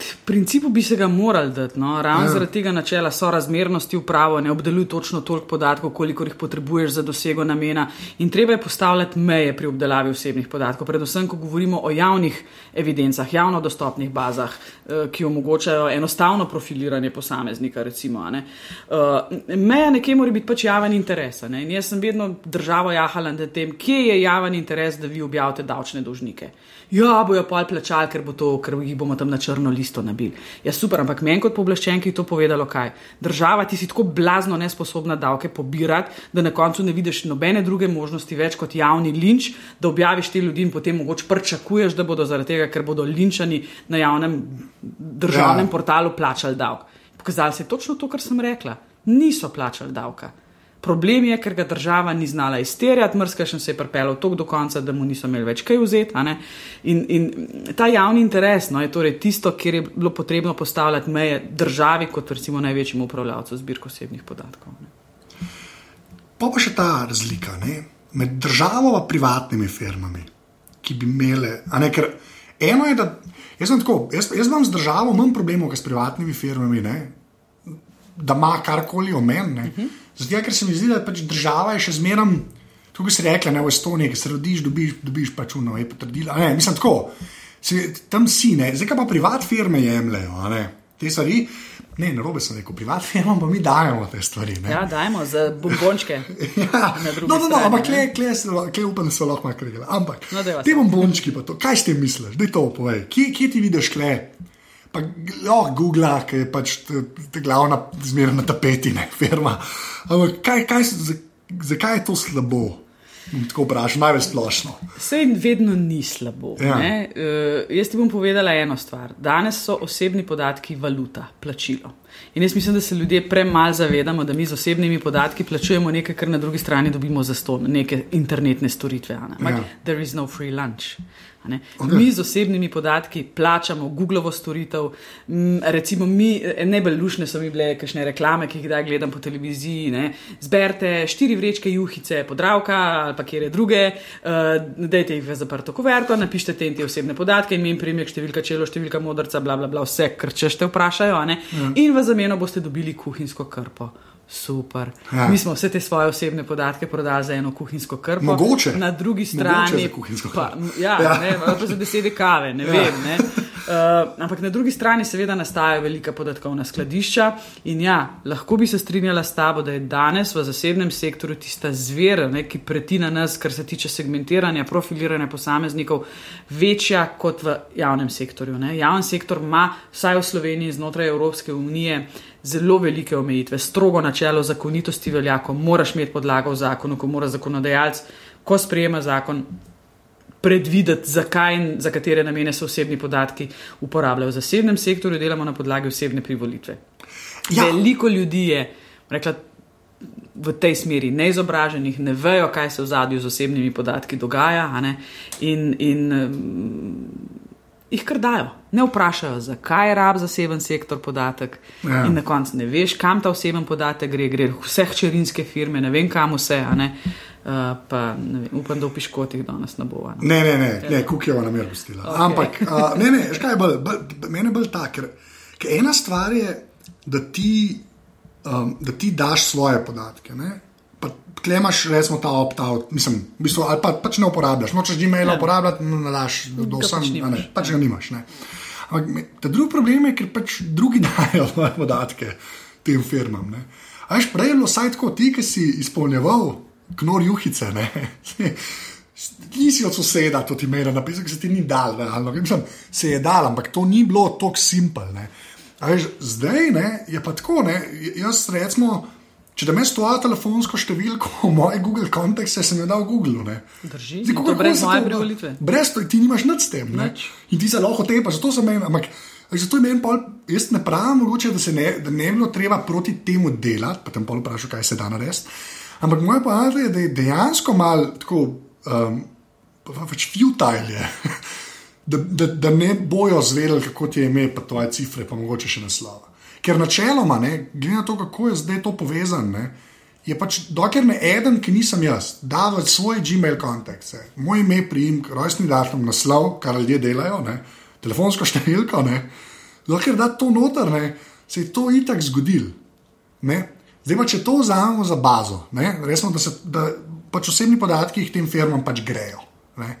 V principu bi se ga morali dati, no? ravno ja. zaradi tega načela sorazmernosti v pravo, ne obdeluj točno toliko podatkov, koliko jih potrebuješ za dosego namena. In treba je postavljati meje pri obdelavi osebnih podatkov, predvsem, ko govorimo o javnih evidencah, javno dostopnih bazah, eh, ki omogočajo enostavno profiliranje posameznika. Recimo, ne? Eh, meja nekje mora biti pač javen interes. Ne? In jaz sem vedno državo jahala na tem, kje je javen interes, da vi objavite davčne dolžnike. Ja, bojo pa plačali, ker, bo to, ker jih bomo tam na črno listo nabili. Ja, super, ampak meni kot pooblaščenki je to povedalo, kaj. Država ti si tako blazno nesposobna davke pobirati, da na koncu ne vidiš nobene druge možnosti več kot javni linč, da objaviš te ljudi in potem mogoče pričakuješ, da bodo zaradi tega, ker bodo linčani na javnem državnem ja. portalu plačali davek. Pokazali se je točno to, kar sem rekla. Niso plačali davka. Problem je, ker ga država ni znala izterjati, mrska še se je pripeljal tok do konca, da mu niso imeli več kaj vzeti. In, in ta javni interes no, je torej tisto, kjer je bilo potrebno postavljati meje državi, kot recimo največjemu upravljavcu zbirk osebnih podatkov. Ne. Pa pa še ta razlika. Ne? med državo in privatnimi firmami, ki bi imele. Ne, ker eno je, da jaz, sem tako, jaz, jaz imam z državo manj problemov, kot s privatnimi firmami, ne, da ima karkoli o meni. Uh -huh. Zato, ker se mi zdi, da pač država je še zmeraj. Tukaj si rekla, ne v Estoniji, ki se rodiš, dobiš, dobiš pač uno, je potrdila. Ne, mislim tako, si, tam si, ne, zdaj pa privat firme jemljajo, te stvari. Ne, na robe sem rekel, privat firmam pa mi dajemo te stvari. Ne. Ja, dajmo za bombončke. Ja, no, no, no, ampak kle, kle, se- kle upam, da so lahko kregale. Ampak No, te se. bombončki, pa to, kaj s tem misliš? Daj to povej. Kje, kje ti vidiš kle? Pa lahko Google, ki je pač t- t- glavna zmerna na tapeti, ne firma. Ampak kaj, kaj, zakaj je to slabo? Tako vprašam, največ splošno. Vse vedno ni slabo. Ja. Ja. Uh, jaz ti bom povedala eno stvar. Danes so osebni podatki valuta, plačilo. In jaz mislim, da se ljudje premalo zavedamo, da mi z osebnimi podatki plačujemo nekaj, kar na drugi strani dobimo za ston, neke internetne storitve. ne. Ampak Ja. there is no free lunch. Ne. Mi z osebnimi podatki plačamo Googlovo storitev, m, recimo mi, eh, najbolj lušne so mi bile kakšne reklame, ki jih kdaj gledam po televiziji. Ne. Zberite štiri vrečke juhice, podravka ali pa kjer je druge, uh, dajte jih v zaprto kuverto, napišite te in te osebne podatke, ime in primek, številka čelo, številka modrca, bla bla bla, vse, kar če te vprašajo. a ne. In v zameno boste dobili kuhinjsko krpo. Super. Ja. Ja. Mi smo vse te svoje osebne podatke prodali za eno kuhinjsko krpo. Mogoče. Na drugi strani pa, ja, Ja. Ne, pa za besede kave, ne Ja. vem. Ne. Uh, ampak na drugi strani seveda nastajajo velika podatkovna skladišča in ja, lahko bi se strinjala s tabo, da je danes v zasebnem sektorju tista zver, ne, ki pretina nas, kar se tiče segmentiranja, profiliranja posameznikov, večja kot v javnem sektorju. Ne. Javni sektor ima, vsaj v Sloveniji, znotraj Evropske unije, zelo velike omejitve, strogo načelo zakonitosti velja, ko moraš imeti podlago v zakonu, ko mora zakonodajalec, ko sprejema zakon, predvideti, zakaj in za katere namene se osebni podatki uporabljajo. V zasebnem sektorju delamo na podlagi osebne privolitve. Ja. Veliko ljudi je rekla, v tej smeri neizobraženih, ne vejo, kaj se v zadju z osebnimi podatki dogaja, in, in um, jih kar dajo. Ne vprašajo, zakaj je rab zaseben sektor podatek, Ja. in na koncu ne veš, kam ta oseben podatek gre, gre vse hčerinske firme, ne vem kam vse. Uh, pa vem, upam, da v piškotih danes ne bo. Ne. Ne, ne, ne, ne Kukijeva namer pustila. Okay. Okej. Ampak, uh, ne, ne, veš kaj je bolj, bolj, meni je bolj ta, ker, ker ena stvar je, da ti, um, da ti daš svoje podatke. Ne? Pa klemaš, recimo, ta opt-out, mislim, v bistvu, ali pa pač ne uporabljaš. Nočeš Gmaila Ja. uporabljati, no, ne daš do, do vsem, pač nimaš. ne, pač ga nimaš. Ne? Ampak ta drugi problem je, ker pač drugi dajo podatke tem firmam. Ne? A veš, prej je bilo vsaj tako, ti, ki si izpolnjeval knor juhice, ne. Nisi od soseda to ti mera napisal, se ti ni dal, realno. Mislim, se je dal, ampak to ni bilo tako simpel. Zdaj ne, je pa tako, ne, jaz recimo, če da imaš tvojo telefonsko številko, moje Google kontekste sem jo dal v Google. Ne. Drži, Zdaj, in to kakorkoli brez se moje da. privolitve. Brez to, ti nimaš nič s tem. In ti se lahko tepa, zato sem meni, ampak zato je meni pol, jaz ne pravim, mogoče, da, se ne, da ne bi bilo treba proti temu delati, pa tam pol vprašal, kaj se da narediti. Ampak moja poanta je, da je dejansko malo tako, um, pa pač futile je. Da, da, da ne bojo zvedeli, kako ti je ime, pa tvoje cifre, pa mogoče še naslova. Ker načeloma, ne, glede na to, kako je zdaj to povezano, je pač, dokler ne eden, ki nisem jaz, da v svoj Gmail kontakt, moj ime, priimek, rojstni datum, naslov, kar ljudje delajo, ne, telefonsko številko, ne, dokler da to noter, ne, se je to itak zgodil. Ne. Zdaj pa, če to vzamemo za bazo, ne, resno, da, se, da pač osebni podatki tem firmam pač grejo. Ne.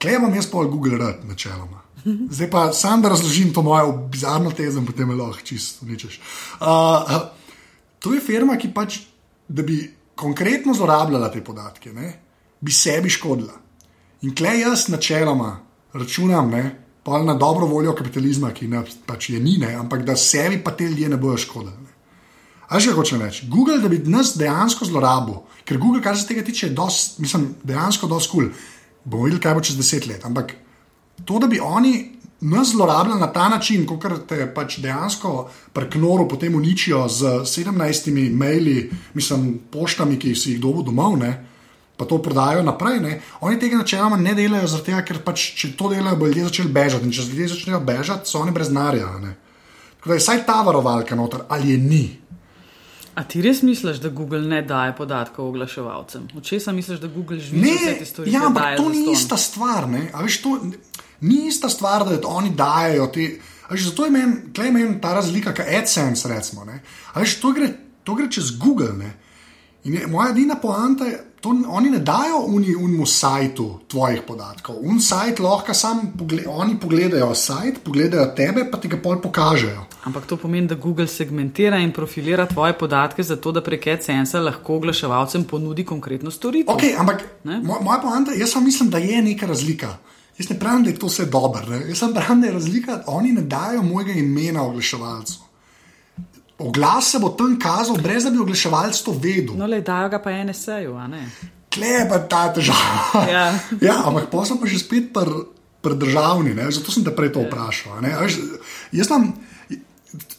Klej imam jaz pol Google rad, načeloma. Zdaj pa sam da razložim to mojo bizarno tezo, potem me lahko čisto uničiš. Uh, to je firma, ki pač, da bi konkretno zlorabljala te podatke, ne, bi sebi škodila. In klej jaz načeloma računam, ne, pol na dobro voljo kapitalizma, ki ne, pač je ni, ne, ampak da sebi pa te ljudje ne bojo škodili. A že hočem reči, Google, da bi nas dejansko zlorabil, ker Google, kar se tega tiče, je dost, mislim, dejansko dosti kul. Cool. Bomo videli, kaj bo čez deset let. Ampak to, da bi oni nas zlorabljali na ta način, kot te pač dejansko pri Knoru potem uničijo z 17 maili, mislim, poštami, ki si jih dobu domov, ne, pa to prodajo naprej. Ne, oni tega načeloma ne delajo, tega, ker pač, če to delajo, bo ljudje začeli bežati. In če ljudje začnejo bežati, so oni brez narja. Ne. Tako da je vsaj ta varovalka noter, ali je ni. A ti res misliš, da Google ne daje podatkov oglaševalcem? Od česa misliš, da Google živi vse te stvari? Ja, ampak to ni zastonj? ista stvar. ne. A Veš, to ni ista stvar, da oni dajo te. Veš, zato je meni meni ta razlika, kot AdSense. Recimo, veš, to, gre, to gre čez Google. Ne. In je, moja edina poanta je, da oni ne dajo uni, unmu sajtu tvojih podatkov. Un sajt lahko sam pogled, oni pogledajo sajt, pogledajo tebe, pa ti ga pol pokažejo. Ampak to pomeni, da Google segmentira in profilira tvoje podatke, zato da prek AdSense lahko oglaševalcem ponudi konkretno storitev. Okay, ampak Ne? moj, moja poanta, jaz samo mislim, da je neka razlika. Jaz ne pravim, da je to vse dobro. ne. Jaz samo pravim, da je razlika, oni ne dajo mojega imena oglaševalcu. Oglas se bo tam kazal, brez da bi oglaševalec to vedel. No, le dajo ga pa NSA-ju, a ne? Kle je pa ta težava. Ja. ja, ampak pa sem pa že spet pri pr državni, ne? zato sem te prej to vprašal. a ne. A veš, Jaz sem.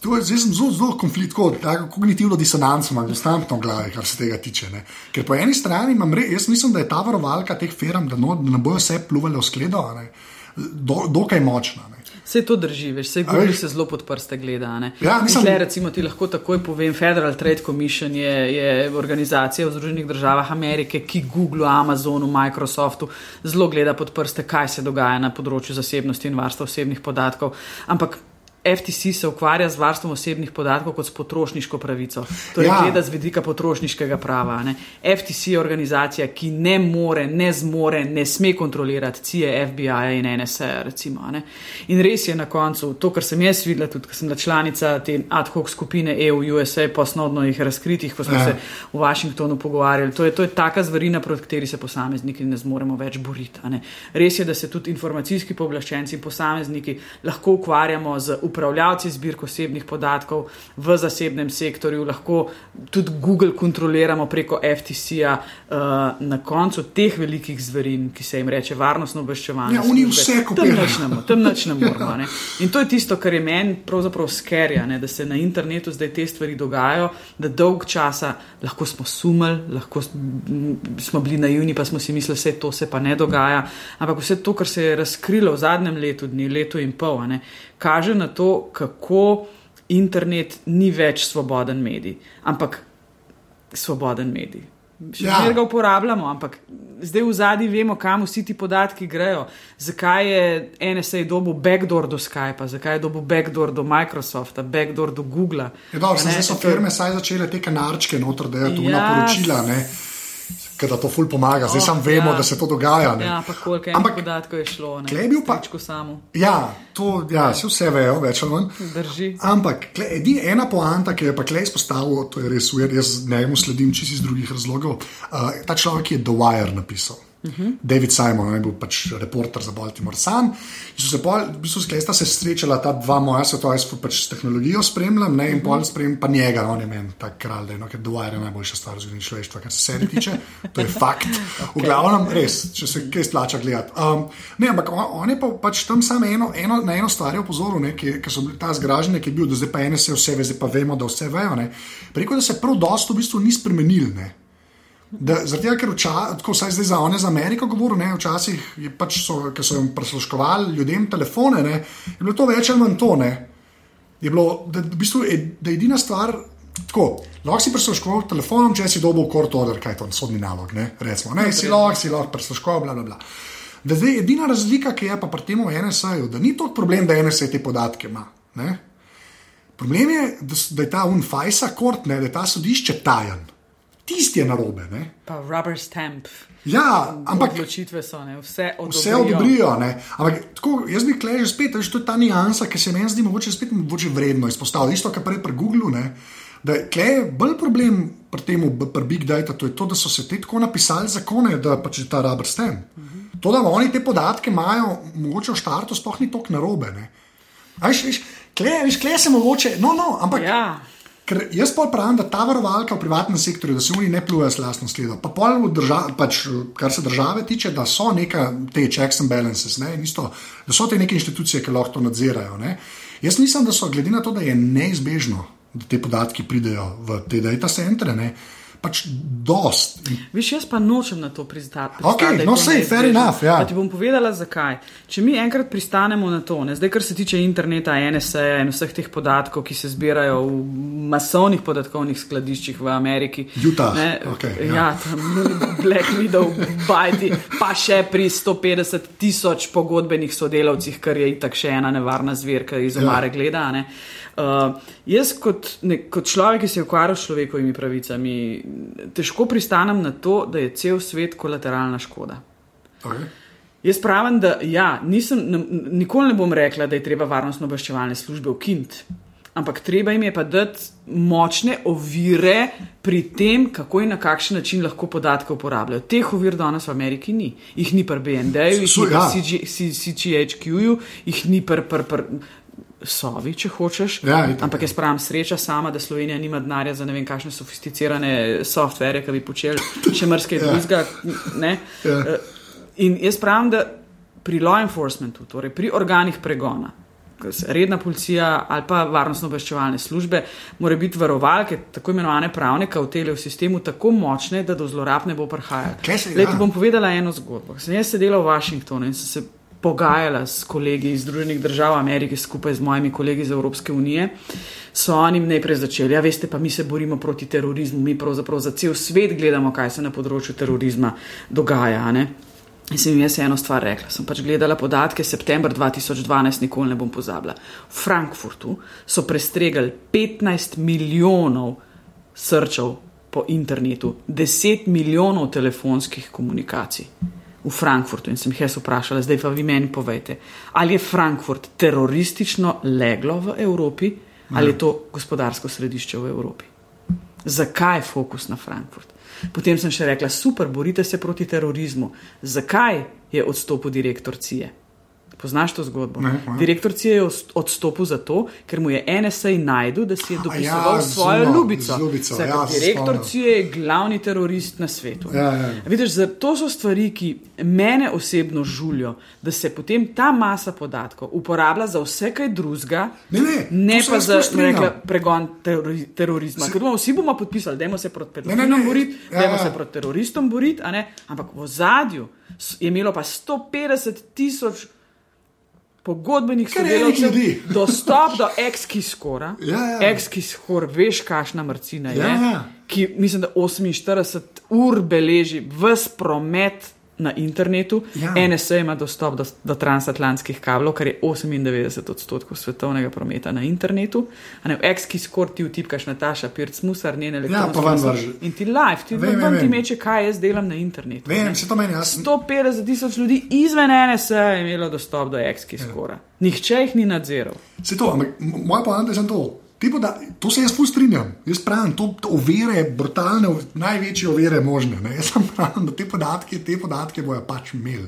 To je, sem zelo, zelo konflikt, tako kognitivno disonanco imam, konstantno v glavi, kar se tega tiče. Ne. Ker po eni strani imam, re, jaz mislim, da je ta varovalka teh firm, da, no, da ne bojo vse pluvali v skledo, ne, do, dokaj močna. Ne. Vse to drži, veš, vse veš- se zelo pod prste gleda. ne. Ja, mislim- Tle, recimo, ti lahko takoj povem, Federal Trade Commission je, je organizacija v Združenih državah Amerike, ki Google, Amazonu, Microsoftu zelo gleda pod prste, kaj se dogaja na področju zasebnosti in varstva osebnih podatkov. Ampak FTC se ukvarja z varstvom osebnih podatkov kot s potrošniško pravico. Torej, Ja. ja. gleda z vidika potrošniškega prava. Ne? FTC je organizacija, ki ne more, ne zmore, ne sme kontrolirati CIA, FBI in NSA. Recimo, ne? in res je na koncu to, kar sem jaz videla, tudi ker sem bila članica te ad hoc skupine EU-USA, po osnovnih razkritih, ko smo Ja. se v Washingtonu pogovarjali. To je, to je taka zverina, proti kateri se posamezniki ne zmoremo več boriti. Res je, da se tudi informacijski pooblaščenci in posamezniki lahko ukvarjamo z upravljavci zbirk osebnih podatkov v zasebnem sektorju, lahko tudi Google kontroliramo preko FTC-ja uh, na koncu teh velikih zverin, ki se jim reče varnostno obveščevanje. Ja, oni vse kopirajo. mo- Tam nič ne moramo. a Ne? In to je tisto, kar je meni pravzaprav skerja, ne? da se na internetu zdaj te stvari dogajajo, da dolg časa lahko smo sumili, lahko smo bili naivni, pa smo si mislili, da to se pa ne dogaja. Ampak vse to, kar se je razkrilo v zadnjem letu, dni, letu in pol, ne, kaže na to, kako internet ni več svoboden medij, ampak svoboden medij. Še Ja. vedno ga uporabljamo, ampak zdaj v zadnji vemo, kam vsi ti podatki grejo. Zakaj je NSA dobil backdoor do Skypa, zakaj je dobil backdoor do Microsofta, backdoor do Google. Je dobro, zdaj so firme saj začele te kanarčke noter, da je tu Ja, naporočila, ne. Ker da to ful pomaga, zdaj Oh, sam vemo, ja. da se to dogaja. Ne. Ja, pa koliko enih Ampak podatkov je šlo, ne? tle je bil pa- Stričku samo. Ja, to ja, se vse vejo, več ali manj. Drži. Ampak kle, edina ena poanta, ki je pa klej izpostavil, to je res ujer, jaz njemu sledim čisto iz drugih razlogov. Uh, ta človek je The Wire napisal. Uh -huh. David Simon je bil pač reporter za Baltimore Sun. In so se pol, v bistvu sklesta se srečala ta dva moja svetova, jaz pa pač s tehnologijo spremljam, ne, in pol spremljam pa njega, on je meni tak kralj, da je, no, ker Wire je najboljša stvar v zgodovini človeštva, kar se serije tiče, to je fakt. V glavnem, res, če se kaj splača gledati. Um, ne, ampak on, on je pa pač tam samo eno, eno, na eno stvar opozoril, ne, ki, ki so bili ta zgražanje, ki je bil, da zdaj pa ene se vse ve, zdaj pa vemo, da vse vejo. Ne. Preko da se prav dosto v bistvu ni spremenil. Ne. Tega, ker včasih, tako vsaj zdaj za one za Ameriko govorim, ne, včasih je pač so, ki so jim prisluškovali ljudem telefone, ne, je bilo to več ali manj to. Ne. Je bilo, da, v bistvu, je, da je edina stvar. Tako, lahko si prisluškoval telefonom, če si dobil court order, kaj je to sodni nalog. Ne, recimo, ne si lahko, si lahko prisluškoval, bla, bla, bla. Da zdaj edina razlika, ki je pa pri tem v NSA-ju, da ni to problem, da NSA te podatke ima. Ne. Problem je, da, da je ta unfajsa kort, ne, da je ta sodišče tajen. Tisti je narobe. Ne. Pa rubber stamp. Ja, ampak Odločitve so, ne? Vse odobrijo. vse odobrijo. Ne. Ampak tako, jaz bi klej že spet, veš, to je ta niansa, ki se meni zdi mogoče spet mogoče vredno izpostaviti. Isto, kar prej pri Googlu. Ne. Da je klej bolj problem pri tem, pri Big Data, to je to, da so se te tako napisali zakone, da pač je ta rubber stamp. To, da oni te podatke imajo, mogoče v štartu sploh ni tako narobe. Ne. A Veš, veš, klej, veš, klej se mogoče, no, no, ampak. Ja. Ker jaz pa pravim, da ta varovalka v privatnem sektorju, da se oni ne plujejo s lastno sledo. Pa pol v državi, pač, kar se države tiče, da so neka te checks and balances, ne, in isto, da so te neke institucije, ki lahko to nadzirajo. Ne. Jaz mislim, da so, glede na to, da je neizbežno, da te podatki pridejo v te data centre, ne, pač dost. Viš, jaz pa nočem na to pristati. Okej, no, sej, fair enough, ja. Pa ti bom povedala, zakaj. Če mi enkrat pristanemo na to, ne, zdaj, kar se tiče interneta, NSA in vseh teh podatkov, ki se zbirajo v masovnih podatkovnih skladiščih v Ameriki. Utah, Ne, okej, ja. ja. ja, tam Black Widow, Bajti, pa še pri 150 tisoč pogodbenih sodelavcih, kar je itak še ena nevarna zver, ki iz omare gleda. a Ne. Uh, jaz, kot, ne, kot človek, ki se je ukvarjal s človekovimi pravicami, težko pristanem na to, da je cel svet kolateralna škoda. Okay. Jaz pravim, da ja, nisem, nikoli ne bom rekla, da je treba varnostno-obveščevalne službe ukiniti. Ampak treba jim je pa dati močne ovire pri tem, kako in na kakšen način lahko podatke uporabljajo. Teh ovir danes v Ameriki ni. Jih ni pri BND-ju, jih So- ni pri ja. CGHQ-ju, jih ni pri. Sovi, če hočeš. Ja, itak, Ampak jaz pravim, sreča sama, da Slovenija nima denarja za ne vem, kakšne sofisticirane softvere, ki bi počeli še mrske Ja. drugega. ne. Ja. Eh, In jaz pravim, da pri law enforcementu, torej pri organih pregona, redna policija ali pa varnostno-obveščevalne službe, mora biti varovalke, tako imenovane pravne kautele v sistemu, tako močne, da do zlorab ne bo prihajalo. Lej, ti ja. bom povedala eno zgodbo. Sem jaz sedela v Washingtonu in sem se pogajala s kolegi iz Združenih držav Amerike skupaj z mojimi kolegi iz Evropske unije. So oni najprej začeli, ja, veste, pa mi se borimo proti terorizmu, mi pravzaprav za cel svet gledamo, kaj se na področju terorizma dogaja. In sem jim jaz eno stvar rekla. Sem pač gledala podatke, september 2012, nikoli ne bom pozabila. V Frankfurtu so prestregali 15 milijonov srčev po internetu, 10 milijonov telefonskih komunikacij. V Frankfurtu in sem jih jaz vprašala, zdaj pa vi meni povejte, ali je Frankfurt teroristično leglo v Evropi ali je to gospodarsko središče v Evropi. Zakaj je fokus na Frankfurt? Potem sem še rekla, super, borite se proti terorizmu. Zakaj je odstopil direktor CIE? Poznaš to zgodbo? Ne, ne. Direktor CIE je odstopil zato, ker mu je NSA najdel, da si je A dopisoval ja, svojo z- ljubico. ljubico, Saj, ja, se direktor. CIE je glavni terorist na svetu. Ja, ja. Vidiš, to so stvari, ki mene osebno žulijo, da se potem ta masa podatkov uporablja za vse kaj drugega, Ne, ne, ne se pa za rekla, pregon terori, terorizma. Ker bomo vsi bomo podpisali, da se proti pedofilom boriti, ja, da ja. se proti teroristom boriti, ampak v zadju je imelo pa 150 tisoč pogodbenih sodelavcev dostop do ekskiskora. Ja, ja. Ekskiskor, veš, kašna mrcina je, Ja, ja. ki mislim, da 48 ur beleži vse promet. Na internetu Ja. NSA ima dostop do, do transatlantskih kablov, kar je 98 odstotkov svetovnega prometa na internetu. A Ne, v Exkiskor ti vtipkaš Nataša Pirc Musar, njene elektronske Ja, ven naslove vrže. In ti live, ti Vem, vem, ti meče, kaj jaz delam na internetu. Vem, se to meni jasno. 150 tisoč ljudi izven NSA je imelo dostop do Exkiskora. Nihče jih ni nadziral. Se to, ampak moja poanta je samo to. Poda, to se jaz ful strinjam. Jaz pravim, to, to ovire, brutalne, največje ovire možne. Ne? Jaz sem pravim, da te podatke, te podatke bojo pač imeli.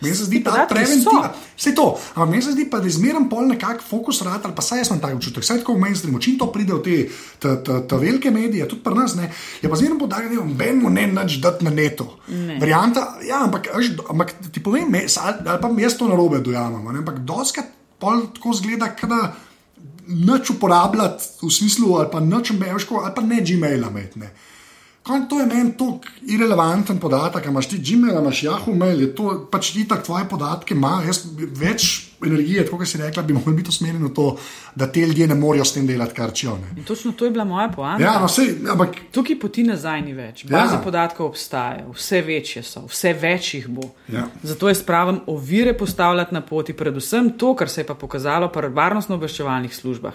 Meni se zdi ta preventiva. Vse to, ampak meni se zdi pa, da je zmeraj pol nekak fokus rad, ali pa saj jaz imam tak občutek, saj tako v mainstreamu, čim to pride v te ta, ta, ta velike medije, tudi pri nas, ne, je pa zmeraj podatek, da noben mu ne nič dati na netu. Varianta, ja, ampak, do- ampak ti povem, me, ali, ali pa jaz to narobe dojamem, a ne, ampak doskrat pol tako zgleda, kada nič uporabljati v smislu, ali pa nič ameriško, ali pa ne Gmaila imeti. ne. Kaj, to je meni tako irrelevanten podatek, imaš ti Gmail, imaš Yahoo mail, je to pač ti tako tvoje podatke ima, jaz več energije, kot si rekla, bi lahko biti usmerjen v to, da te ljudje ne morejo s tem delati, kar čijo. točno to je bila moja poanta. Ja, no, sej, ampak Tukaj poti nazaj ni več. Baze Ja. ja. podatkov obstajajo, vse večje so, vse več jih bo. Ja. Zato jaz pravim ovire postavljati na poti, predvsem to, kar se je pa pokazalo pri varnostno-obveščevalnih službah,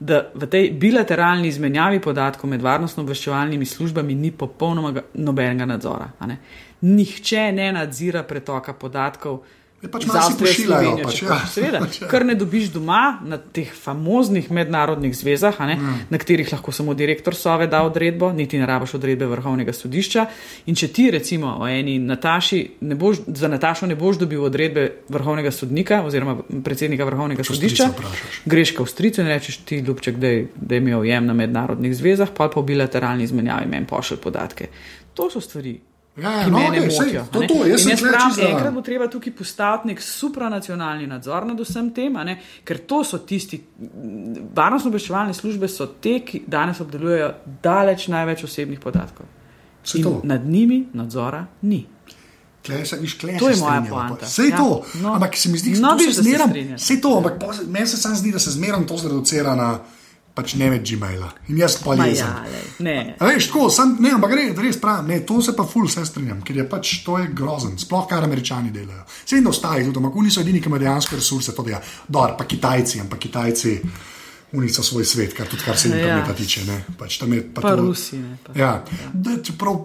da v tej bilateralni izmenjavi podatkov med varnostno-obveščevalnimi službami ni popolnoma ga- nobenega nadzora. Nihče ne nadzira pretoka podatkov. Pač malo v pošiljajo, pač, če ja. Seveda, Pač, ja. kar ne dobiš doma na teh famoznih mednarodnih zvezah, a ne, Ja. mm. na katerih lahko samo direktor Sove da odredbo, niti ne rabiš odredbe Vrhovnega sodišča. In če ti recimo o eni Nataši, ne boš, za Natašo ne boš dobil odredbe Vrhovnega sodnika oziroma predsednika Vrhovnega Avstrijca sodišča, greš ka v stricu in rečeš ti, ljubček, da je imel ujem na mednarodnih zvezah, pa pa v bilateralni izmenjavi meni pošilj podatke. To so stvari, Ja, ki no, mene okej, sej, motijo. to- to, jaz jaz pravim, čisto zraven. enkrat bo treba tukaj postaviti nek supranacionalni nadzor nad vsem tem, ker to so tisti, varnostno-obveščevalne službe so te, ki danes obdelujejo daleč največ osebnih podatkov. To. nad njimi nadzora ni. Klej se, viš, klej To je se moja poanta. Sej Ja, to, no. ampak se mi zdi, No, da viš, se se zmeram. strinjaš. Sej to, ampak meni se sam zdi, da se zmeram to zreducira na pač ne več Gmaila. In jaz pa Ma jezem. ja, ne. A Veš, tako, sam, ne, ampak res, res pravim, ne, to se pa ful vse strinjam, ker je pač to je grozen, sploh kar američani delajo. Vse in ostali tudi, ampak oni so edini, ki imajo dejansko resurse, to dela. Dor, pa Kitajci, ampak Kitajci, oni so svoj svet, kar tudi kar se Ja. interneta tiče. Ne, pač tam je pa Pa to- Rusi. Ne, pa. Ja, da, čeprav,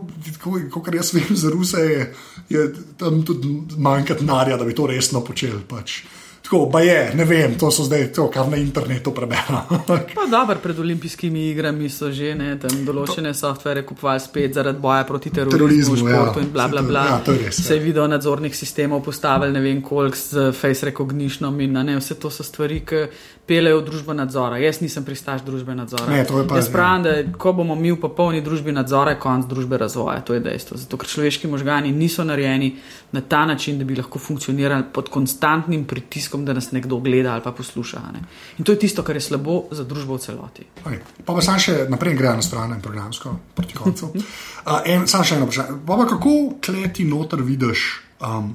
kot jaz vem, za Ruse je, je tam tudi manjka denarja, da bi to resno počeli. Pač. Tako, pa je, ne vem, to so zdaj to, kar na internetu preberem. Pa dobro, pred olimpijskimi igrami so že ne, tam določene softvere kupovali spet zaradi boja proti terorizmu, Terorizmu, ja. športu in bla bla bla. ja, to je res, ja. Se je video nadzornih sistemov postavili ne vem koliko z face recognitionom in ne, vse to so stvari, ki pelejo družbo nadzora. Jaz nisem pristaš družbe nadzora. Ne, pa- Jaz pravim, da ko bomo mi v popolni družbi nadzora, je konc družbe razvoja. To je dejstvo. Zato, ker človeški možgani niso narejeni na ta način, da bi lahko funkcionirali pod konstantnim pritiskom, da nas nekdo gleda ali pa posluša. Ne? In to je tisto, kar je slabo za družbo v celoti. Okay. Pa pa sam še naprej gre na stran in programsko proti koncu. Uh, en, sam še eno vprašanje. Pa pa kako kleti noter vidiš um,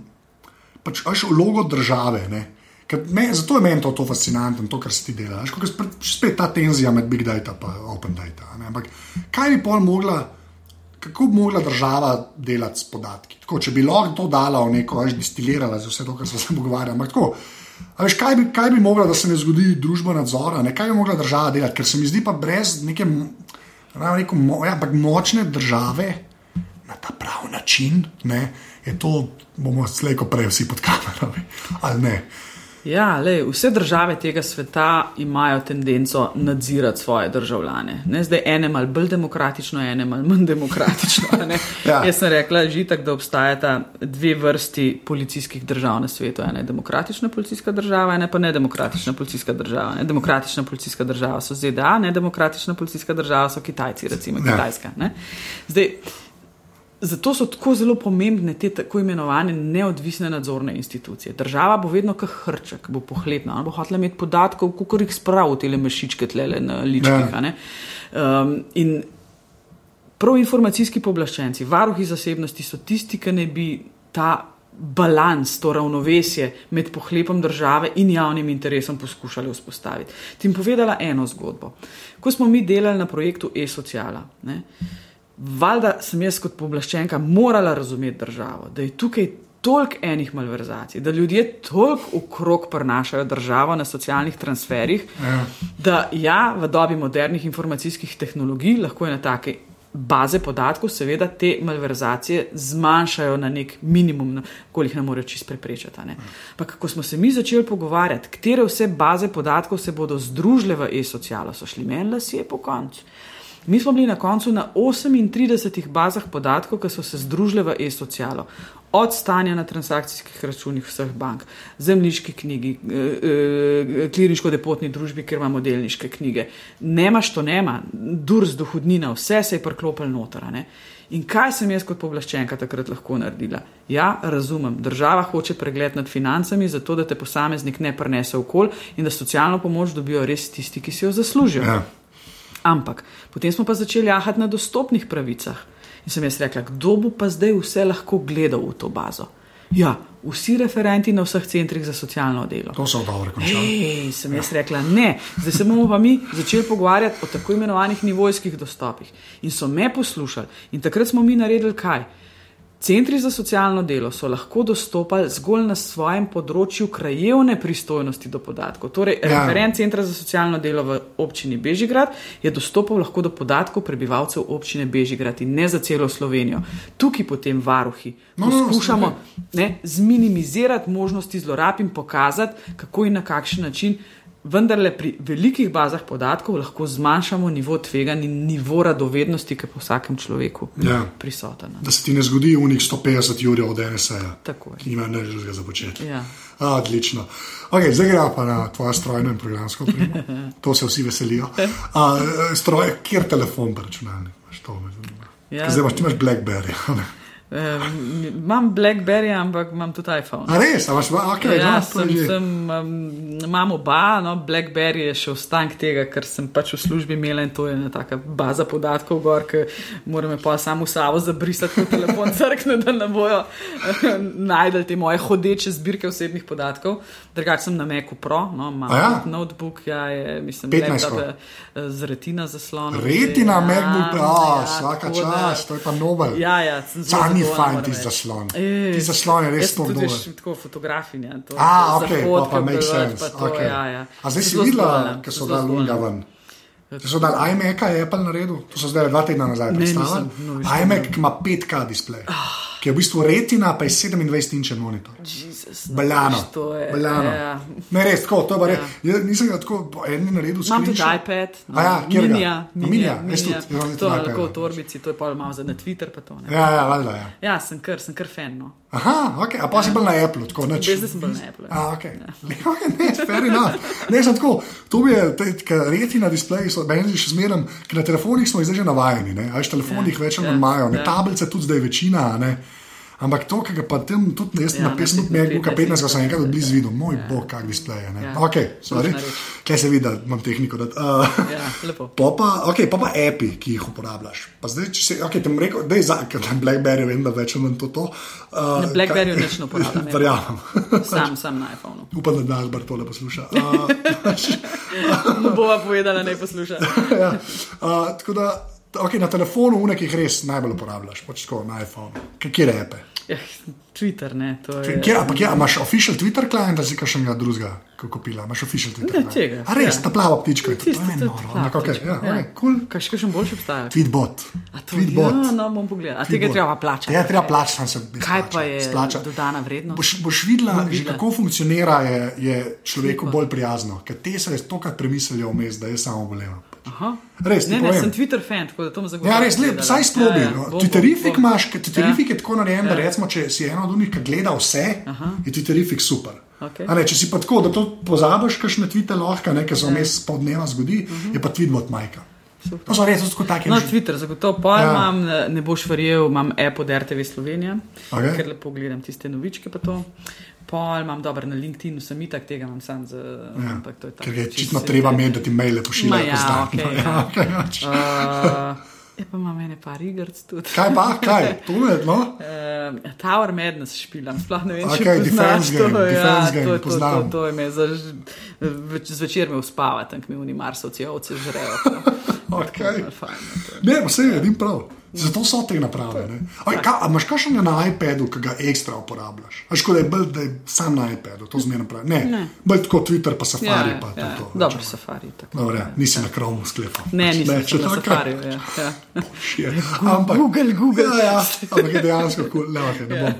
pač až vlogo države? Ne? Me, zato je meni to, to fascinantno, to, kar se ti dela. Veš, kako je spet, ta tenzija med big data in open data. ne. Ampak kaj bi pol mogla, kako bi mogla država delati s podatki? Tako, če bi lahko to dala v neko, veš, distilirala za vse to, kar smo se pogovarjali. Ampak tako, a veš, kaj, bi, kaj bi mogla, da se ne zgodi družba nadzora, ne? kaj bi mogla država delati? Ker se mi zdi pa brez neke neko, mo, ja, močne države na ta prav način, ne, je to, bomo slejko prej vsi pod kamerami. Ali ne? Ja, lej, vse države tega sveta imajo tendenco nadzirati svoje državljane. Ne? Zdaj, ene malo bolj demokratično, ene malo manj demokratično. Ja. Jaz sem rekla že tako, da obstajata dve vrsti policijskih držav na svetu. Ena je demokratična policijska država, ena pa nedemokratična policijska država. Ne? Demokratična policijska država so ZDA, nedemokratična policijska država so Kitajci, recimo Ja. Kitajska. Ne? Zdaj, Zato so tako zelo pomembne te tako imenovane neodvisne nadzorne institucije. Država bo vedno kot hrček, bo pohlepna, ona bo hotela imeti podatkov, kako jih spravi te mešičke tlele na ličkih. Ja. Um, in prav informacijski pooblaščenci, varuhi zasebnosti so tisti, ki ne bi ta balans, to ravnovesje med pohlepom države in javnim interesom poskušali vzpostaviti. Ti bom povedala eno zgodbo. Ko smo mi delali na projektu e-sociala, valjda sem jaz kot pooblaščenka morala razumeti državo, da je tukaj toliko enih malverzacij, da ljudje toliko ukrog prenašajo državo na socialnih transferih, Ja. da ja, v dobi modernih informacijskih tehnologij lahko je na take baze podatkov, seveda te malverzacije zmanjšajo na nek minimum, koliko jih ne morejo čist preprečiti. Ampak, ko smo se mi začeli pogovarjati, katere vse baze podatkov se bodo združile v e-socialo, so šli meni lasje po koncu. Mi smo bili na koncu na 38 bazah podatkov, ki so se združile v e-socialo. Od stanja na transakcijskih računih vseh bank, zemljiški knjigi, kliniško-depotni družbi, kjer imamo delniške knjige. Nema što nema, durs, dohodnina, vse se je a ne. In kaj sem jaz kot povlaščenka takrat lahko naredila? Ja, razumem, država hoče pregled nad financami, zato da te posameznik ne prenese v kol in da socialno pomoč dobijo res tisti, ki si jo zaslužijo. Ja. Ampak potem smo pa začeli jahati na dostopnih pravicah. In sem jaz rekla, kdo bo pa zdaj vse lahko gledal v to bazo? Ja, vsi referenti na vseh centrih za socialno delo. To so dobro končali. Ej, sem jaz rekla, ne, zdaj se bomo pa mi začeli pogovarjati o tako imenovanih nivojskih dostopih. In so me poslušali. In takrat smo mi naredili kaj? Centri za socialno delo so lahko dostopali zgolj na svojem področju krajevne pristojnosti do podatkov. Torej, Ja. referent Centra za socialno delo v občini Bežigrad je dostopal lahko do podatkov prebivalcev občine Bežigrad in ne za celo Slovenijo. Tukaj potem varuhi No, no, no, poskušamo okej. ne, zminimizirati možnosti zlorab in pokazati, kako in na kakšen način. Vendarle pri velikih bazah podatkov lahko zmanjšamo nivo tveganja in nivo radovednosti, ki je po vsakem človeku Ja. prisoten. Da se ti ne zgodi unik 150 ur od NSA, Tako je. ki nima nič drugega za početi. Ja. A, odlično. Okay, zdaj gremo pa na tvojo strojno in programsko opremo. To se vsi veselijo. A, stroj, kjer telefon pa računalnik? imaš? To. Ja. Zdaj imaš, imaš Blackberry. Um, imam Blackberry, ampak imam tudi iPhone. A res, a imaš dva, ok, Ja, no, sem, že- sem, um, imam oba, no, Blackberry je še ostanek tega, ker sem pač v službi imela in to je ena taka baza podatkov, gor, ki moram pa samo savo zabrisati, ko telefon crkne, da ne bojo eh, najdel te moje hodeče zbirke osebnih podatkov. Drugače sem na Macu Pro, no, imam A ja? notebook, ja, je, mislim, 15 laptop je, eh, z retina zaslonom. Retina, Ja, MacBook, a, ja, svaka tako da- to je pa nobel. Ja, ja, sem zelo ni fajn reči. zaslon. Ej, Ti zaslon je res to tudi dober. veš, tako fotografinja. To, A, ok, zahodke pa pa make obdelati, sense. pa to, Okay. ja, ja. A zdaj si videla, ker so dali lunga ven. Če so dali iMac, je Apple naredil, to so zdaj dva tedna nazaj Ne, predstavili. nisem, no, iMac ima 5K displej, ki je v bistvu retina, pa je 27 inčen monitor. Jezus, no, je, Beljano. ja. Ne, res, tako, to je pa res. Jaz nisem ga tako, po eni naredil Imam tudi iPad, A ja, minija, minija, minija, minija. tudi To je lahko v torbici, to je pa malo za na Twitter. To, ne. Ja, ja, valjda, ja. ja, sem kar, sem kar fan. No. Aha, ok, a pa si bil na Apple, tako neč. Zdaj sem bolj na Apple. A, ok. Ja. ne, fair enough. Ne, sem tako, to bi je, te- ker retina displeji so, meni še zmeraj, ker na telefonih smo zdaj že navajeni, ne, a veš, telefonih več ali manj imajo, ne, ja. tablice tudi zdaj večina, ne. Ampak to, kar pa tam tudi ne, jaz Ja, na pesmi na MacBooka 15 15, ko sem enkrat blizu videl, moj bog, kak displej je, ne. Ja. Ok, sorry. Kaj se vidi, da imam tehniko, da. Uh, Ja, lepo. Pa pa, okay, pa pa api, ki jih uporabljaš. Pa zdaj, če se, okay, tem rekel, da je za, ker na Blackberry vem, da več manj to. to uh, Na Blackberryju nič ne uporabljam, ja. Verjamem. Sam, sam na iPhonu. Upam, da danes bar tole posluša. Uh, Mu bova povedala, ne posluša. ja. uh, tako da, okay, na telefonu, unek jih res najbolj uporabljaš, pač tako na iPhonu. Kje je ape? Ja, Twitter, ne. Je, Kjer, ampak ja, imaš official Twitter klient, ali si kakšnega drugega kupila? Imaš official Twitter Ne, client? tega, A res, ja. ta plava ptička je. Tisti, To je tudi noro. ampak ptička, Ja, ja. okay, cool. Kaj še kakšen boljši obstaja? Tweetbot. A to- Tweetbot. Ja, no, bom pogledal. A tega je treba plačati. Ja, treba plačati, sam se Kaj pa je dodana vrednost? Boš, boš videla, že kako funkcionira, je, je človeku bolj prijazno, ker te se res tokrat premislijo vmes, da je samo bolevo. Aha. Res, Ne, ne, povem. sem Twitter fan, tako da to zagotovo. Ja, res, lep, saj sprobi. Ja, ja, no. Twitterifik bom. imaš, ker Twitterifik Ja. je tako narejen, da recimo, če si eno od njih, ki gleda vse, je Twitterifik super. A Ne, če si pa tako, da to pozabiš, kakšne tvite lahko, ne, ker se vmes pol dneva zgodi, je pa tweetbot majka. To so res tako take. No, Twitter, zagotovo pa Ja. ja. imam, ne- ne boš verjel, imam app od RTV Slovenija, Okej. ker lepo gledam tiste novičke. Pa to. Pol imam dober na LinkedInu, sem itak tega imam sam za. Ja, to je tako. ker je se- treba imeti, da ti maile Ma pošiljajo. ja, No, ja. okej, pač. Uh, ja, pa imam ene par igrc tudi. Kaj pa, kaj? To je, no? Uh, Tower Madness špilam, sploh ne vem, Okej, če poznaš Defense to. game, ja, game, to, to, to, to je me za, več, zvečer me uspava, tam mi oni marsovci ovce žrejo. Okej. Tako, fajn, no, je. Ne, vse je, edim prav. Zato so te naprave. ne. Oj, ka, a imaš kakšnega na iPadu, ki ga ekstra uporabljaš? A škoda je bolj, da je sam na iPadu, to zmerno pravi. Ne, Ne. bolj tako Twitter pa Safari. Ja, pa ja, to, to, Dobro, safari. Tako. Dobro, ja, nisi na kromu sklepal. Ne, nisem če na safariju. Ja, ja. Shit. Ampak, Google, Google. Ja, ja, ampak je dejansko kul, cool. ne, ne bom.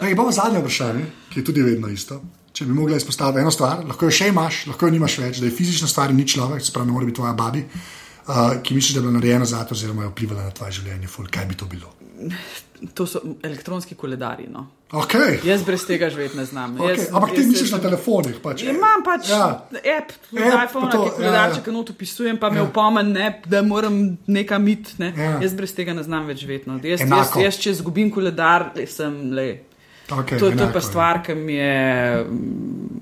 Uh, bomo zadnje vprašanje, ki je tudi vedno isto. Če bi mogla izpostaviti eno stvar, lahko jo še imaš, lahko jo nimaš več, da je fizična stvar in ni človek, se pravi, ne more biti tvoja babi, uh, ki misliš, da je bila narejena za to, oziroma je vplivala na tvoje življenje, ful, kaj bi to bilo. To so elektronski koledarji. No. Okay. Jaz brez tega živeti ne znam. Okay. Jaz, Ampak ti jaz- misliš jaz na telefonih. Pač. Ja, Imam pač Ja. ja. app, App, iPhone, to, ki koledarček ja, ja. not upisujem, pa me opomni, ne, da moram nekam iti. Ne. Ja. Jaz brez tega ne znam več živeti. No. Jaz, jaz, jaz, če izgubim koledar, sem le. Okay, To, to je enako pa je. stvar, ki mi je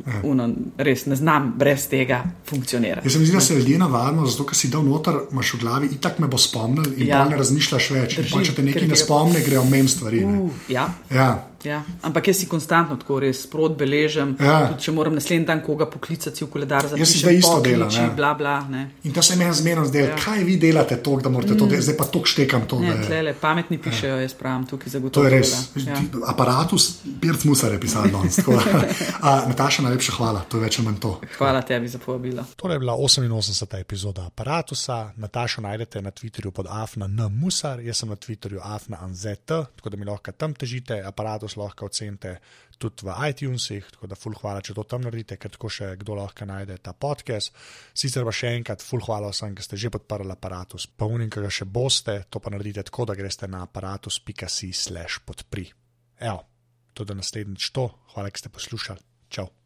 ja. uno, res ne znam brez tega funkcionirati. Jaz se mi zdi, da se ljudje navadimo, zato ker si dal noter, imaš v glavi, itak me bo spomnil in ja. Ja. ne razmišljaš več. Drži, In pol, če te nekaj ne spomne, grejo mem stvari. ne. Uh, ja. Ja. Ja, ampak jaz si konstantno tako res sprot beležim. Ja. Tudi, če moram naslednji dan koga poklicati, v koledar za Jaz si zdaj isto delam, ja. Bla, bla, ne. In to se meni zmerno zdelo, ja. kaj vi delate to, da morate to delati, zdaj pa to štekam to. Mm. Ne, da je- tlele, pametni pišejo, jaz pravim, tukaj To zagotovo. je res. Ja. Ja. Aparatus, Pirc Musar je pisal danes. tako da. A, Nataša, najlepša hvala, to je več ali manj to. Hvala tebi za povabilo. Torej je bila 88. epizoda aparata. Natašo najdete na Twitterju pod afna nmusar, jaz sem na Twitterju afna anzet, tako da mi lahko tam težite, aparatus lahko ocenite tudi v iTunesih, tako da full hvala, če to tam naredite, ker tako še kdo lahko najde ta podcast. Sicer pa še enkrat full hvala vsem, ki ste že podprli aparatus, pa unim, ki ga še boste, to pa naredite tako, da greste na aparatus.si slash podpri. Evo, to je naslednjič to, hvala, ker ste poslušali. Čau.